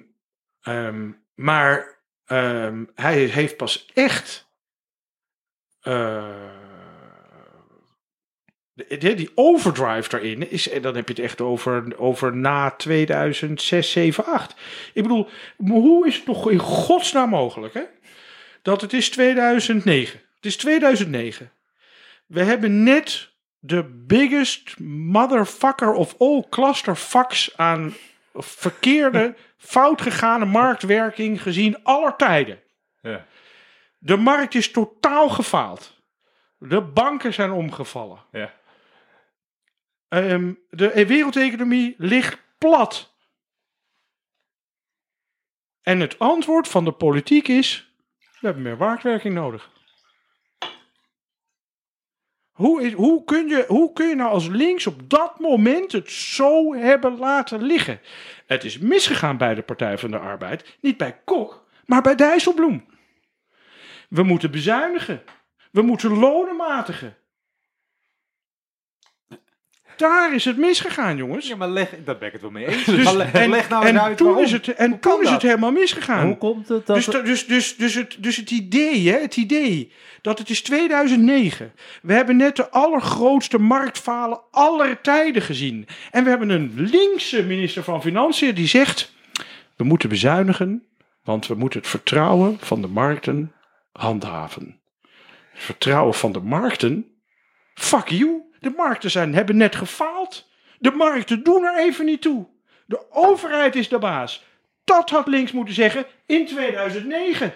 ehm, maar ehm, hij heeft pas echt eh, de- die overdrive daarin is, en dan heb je het echt over, over na 2006, 7, 8. Ik bedoel, hoe is het nog in godsnaam mogelijk, hè? Dat het is 2009. Het is 2009. We hebben net de biggest motherfucker of all clusterfucks aan verkeerde, fout gegane marktwerking gezien aller tijden. Ja. De markt is totaal gefaald. De banken zijn omgevallen. Ja. Ehm, de wereldeconomie ligt plat. En het antwoord van de politiek is: we hebben meer marktwerking nodig. Hoe, is, hoe, kun je, hoe kun je nou als links op dat moment het zo hebben laten liggen? Het is misgegaan bij de Partij van de Arbeid. Niet bij Kok, maar bij Dijsselbloem. We moeten bezuinigen. We moeten lonen matigen. Daar is het misgegaan, jongens. Ja, maar leg, dat ben ik het wel mee (laughs) eens. Dus- maar leg, en leg nou eens en uit toen waarom. is het, en Hoe toen is dat? het helemaal misgegaan. hoe komt het dat... Dus, da- dus, dus, dus, het, dus het idee, hè, het idee dat het is 2009. We hebben net de allergrootste marktfalen aller tijden gezien. En we hebben een linkse minister van Financiën die zegt... we moeten bezuinigen, want we moeten het vertrouwen van de markten handhaven. Het vertrouwen van de markten? Fuck you. De markten zijn, hebben net gefaald. De markten doen er even niet toe. De overheid is de baas. Dat had links moeten zeggen in 2009.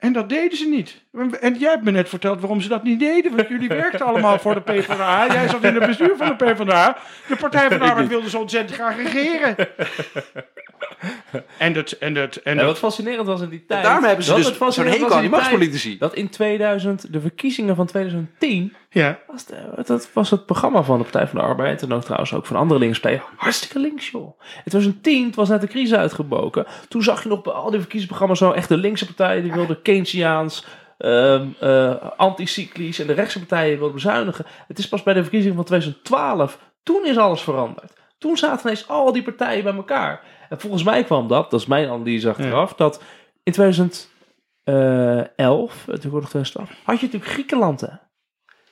En dat deden ze niet. En jij hebt me net verteld waarom ze dat niet deden. Want jullie werkten allemaal voor de PvdA. Jij zat in het bestuur van de PvdA. De Partij van de (laughs) Arbeid wilde zo ontzettend graag regeren. En dat... En dat, en En wat fascinerend was in die tijd... Daarom hebben ze dat dus het zo'n hekel aan die machtspolitici. Dat in 2000, de verkiezingen van 2010... ja. Was, de- dat was het programma van de Partij van de Arbeid. En ook trouwens ook van andere linkspartijen. Hartstikke links, joh. In 2010, het was net de crisis uitgebroken. Toen zag je nog bij al die verkiezingsprogramma's zo echt de linkse partijen. Die wilden Keynesiaans, ehm eh, anticyclisch. En de rechtse partijen wilden bezuinigen. Het is pas bij de verkiezingen van 2012. Toen is alles veranderd. Toen zaten ineens al die partijen bij elkaar. En volgens mij kwam dat, dat is mijn analyse achteraf, dat in 2011, het wordt nog 2012, had je natuurlijk Griekenland.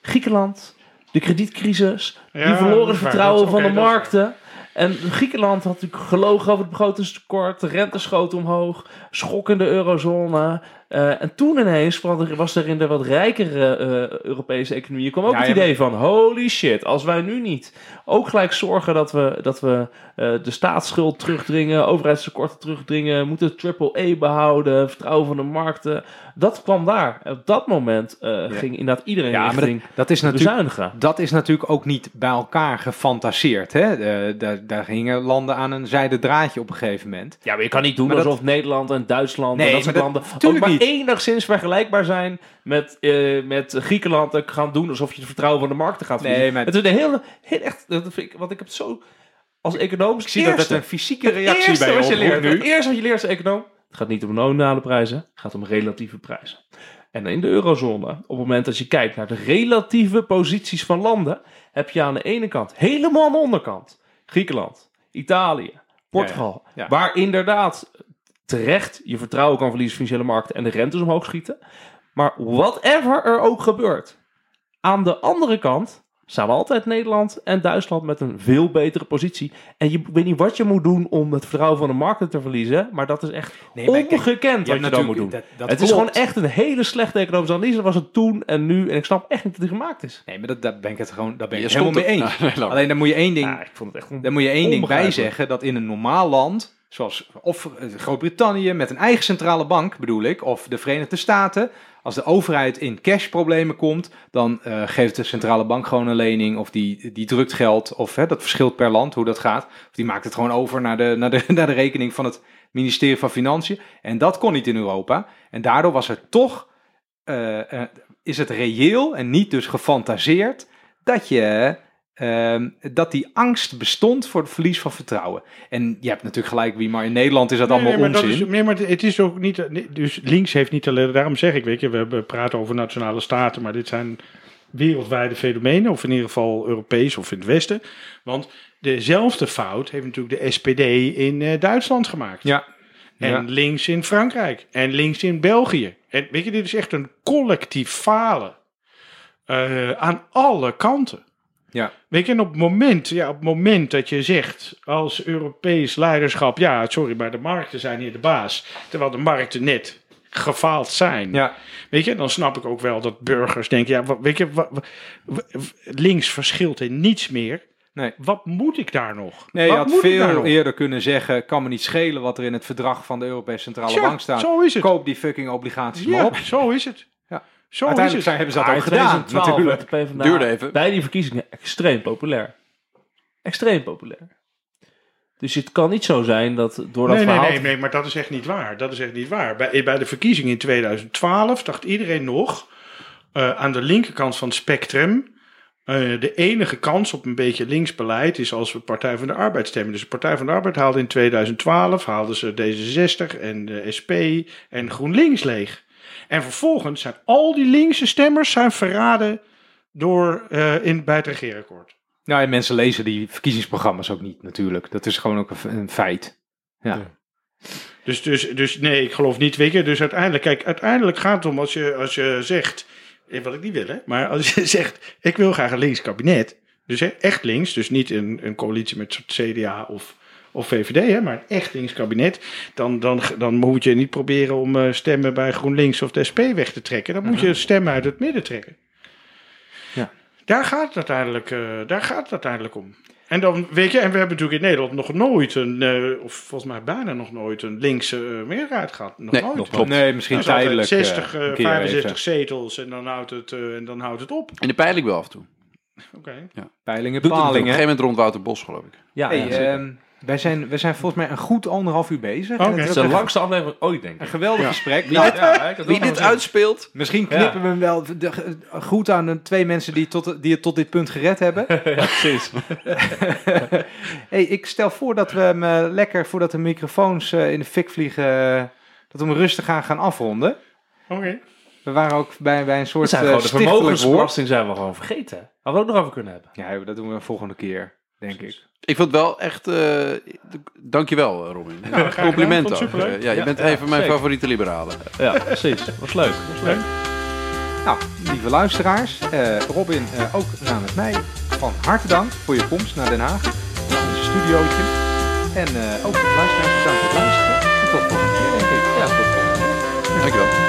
Griekenland, de kredietcrisis, Ja, die verloren het vertrouwen Dat- van de markten. En Griekenland had natuurlijk gelogen over het begrotingstekort, de rente schoot omhoog, schok in de eurozone. Eh, en toen ineens was er- in de wat rijkere eh, Europese economieën kwam ook Ja, het idee van holy shit, als wij nu niet ook gelijk zorgen dat we, dat we eh, de staatsschuld terugdringen, overheidstekorten terugdringen, moeten triple A behouden, vertrouwen van de markten. Dat kwam daar. Op dat moment eh, ging inderdaad iedereen Ja, richting dat, dat is natuurlijk bezuinigen. Dat is natuurlijk ook niet bij elkaar gefantaseerd. Hè? Eh, daar, daar gingen landen aan een zijden draadje op een gegeven moment. Ja, maar je kan niet doen Maar dat- alsof Nederland en Duitsland Nee, en dat soort landen ook maar niet. enigszins vergelijkbaar zijn met, eh, met Griekenland en gaan doen alsof je het vertrouwen van de markten gaat verliezen. Nee, maar- Het is een hele, heel echt, dat vind ik, want ik heb het zo als econoom. Ik zie dat het een fysieke reactie bij je oproept leert. nu. Het eerste wat je leert als econoom. Het gaat niet om nominale prijzen, het gaat om relatieve prijzen. En in de eurozone, op het moment dat je kijkt naar de relatieve posities van landen, heb je aan de ene kant helemaal aan de onderkant Griekenland, Italië, Portugal, Ja, ja. waar inderdaad terecht je vertrouwen kan verliezen in financiële markten en de rentes omhoog schieten. Maar whatever er ook gebeurt, aan de andere kant staan altijd Nederland en Duitsland met een veel betere positie. En je weet niet wat je moet doen om het vertrouwen van de markten te verliezen, maar dat is echt Nee, maar kijk, ongekend je wat hebt je dan moet doen. natuurlijk- dat- dat het is gewoon echt een hele slechte economische analyse. Dat was het toen en nu. En ik snap echt niet dat die gemaakt is. Nee, maar dat, daar ben ik het gewoon daar ben ik Je het helemaal mee eens. (laughs) Nee. Alleen daar moet je één ding, Ja, ik vond het echt daar moet je één ding bij zeggen dat in een normaal land, zoals of eh, Groot-Brittannië met een eigen centrale bank bedoel ik, of de Verenigde Staten, als de overheid in cashproblemen komt, dan eh, geeft de centrale bank gewoon een lening of die, die drukt geld, of hè, dat verschilt per land hoe dat gaat, of die maakt het gewoon over naar de, naar de, (laughs) naar de rekening van het ministerie van Financiën. En dat kon niet in Europa. En daardoor was er toch, eh, eh, is het reëel en niet dus gefantaseerd, dat je... ehm, dat die angst bestond voor het verlies van vertrouwen. En je hebt natuurlijk gelijk, wie maar in Nederland is dat allemaal nee, maar dat onzin. is, nee, maar het is ook niet. Dus links heeft niet alleen. Daarom zeg ik, weet je, we praten over nationale staten, maar dit zijn wereldwijde fenomenen, of in ieder geval Europees of in het Westen. Want dezelfde fout heeft natuurlijk de SPD in eh, Duitsland gemaakt. Ja. En Ja. links in Frankrijk. En links in België. En weet je, dit is echt een collectief falen. Eh, aan alle kanten. Ja. Weet je, en op het moment, ja, op het moment dat je zegt als Europees leiderschap, ja, sorry, maar de markten zijn hier de baas, terwijl de markten net gefaald zijn. Ja. Weet je, dan snap ik ook wel dat burgers denken, ja, wat- weet je, links verschilt in niets meer. Nee. Wat moet ik daar nog? Nee, je Wat had ik daar veel eerder kunnen zeggen: kan me niet schelen wat er in het verdrag van de Europese Centrale Bank staat. zo is het. Koop die fucking obligaties maar Ja, op. zo is het. Ja. Zo Uiteindelijk zijn, hebben ze dat ook in gedaan. 2012 Natuurlijk. werd de PvdA Duurde even. bij die verkiezingen extreem populair. Extreem populair. Dus het kan niet zo zijn dat door dat Nee, nee, verhaal... nee, nee, maar dat is echt niet waar. Dat is echt niet waar. Bij, bij de verkiezingen in 2012 dacht iedereen nog eh, aan de linkerkant van het spectrum. eh, de enige kans op een beetje links beleid is als we Partij van de Arbeid stemmen. Dus de Partij van de Arbeid haalde in 2012 haalden ze D66 en de SP en GroenLinks leeg. En vervolgens zijn al die linkse stemmers zijn verraden door, eh, in, bij het regeerakkoord. Nou, en mensen lezen die verkiezingsprogramma's ook niet, natuurlijk. Dat is gewoon ook een, feit. Ja. Dus, dus, dus nee, ik geloof niet, weet je. Dus uiteindelijk, kijk, uiteindelijk gaat het om als je, als je zegt, eh, wat ik niet wil, hè, maar als je (laughs) zegt, ik wil graag een links kabinet. Dus hè, echt links, dus niet een, een coalitie met CDA of, of VVD, hè, maar een echt links kabinet. Dan, dan, dan moet je niet proberen om eh, stemmen bij GroenLinks of de SP weg te trekken. Dan moet je stemmen uit het midden trekken. Ja. Daar gaat het uiteindelijk, eh, daar gaat het uiteindelijk om. En dan weet je, en we hebben natuurlijk in Nederland nog nooit een, eh, of volgens mij bijna nog nooit een linkse meerderheid gehad. Nog Nee, nooit. nog klopt. Nee, misschien tijdelijk. 60, eh, eh, een keer 65 even. zetels en dan houdt het, eh, en dan houdt het op. In de peiling wel af en toe. Oké. Peilingen, Doet het op een gegeven moment rond Wouter Bos, geloof ik. Ja, Hey, ja, zeker. ehm, wij, zijn, wij zijn volgens mij een goed anderhalf uur bezig. Het is de een, langste aflevering ooit, denk een ik. geweldig Ja. gesprek. Wie Nou, Ja, Wie dit zin. uitspeelt, Misschien knippen we hem wel. Goed aan de twee mensen die, tot, die het tot dit punt gered hebben. (laughs) ja, precies. (laughs) hey, ik stel voor dat we hem eh, lekker, voordat de microfoons eh, in de fik vliegen, eh, dat we hem rustig gaan gaan afronden. Oké. We waren ook bij, bij een soort zijn uh, gewoon de vermogensbelasting zijn we gewoon vergeten. Hadden we ook nog over kunnen hebben. Ja, dat doen we een volgende keer, denk ik. Ik vond het wel echt... eh dankjewel, eh, Robin. graag gedaan. Compliment Vond het ook. superleuk. Eh, ja, je Ja, bent ja, een van mijn zeker. favoriete liberalen. Ja, precies. Was leuk. Was leuk. Nou, lieve luisteraars, eh, Robin, eh, ook namens mij van harte dank voor je komst naar Den Haag, naar ons studiootje. En eh, ook de luisteraars bedankt voor het luisteren. En tot volgende keer, denk ik. Ja, tot volgende keer. Dankjewel.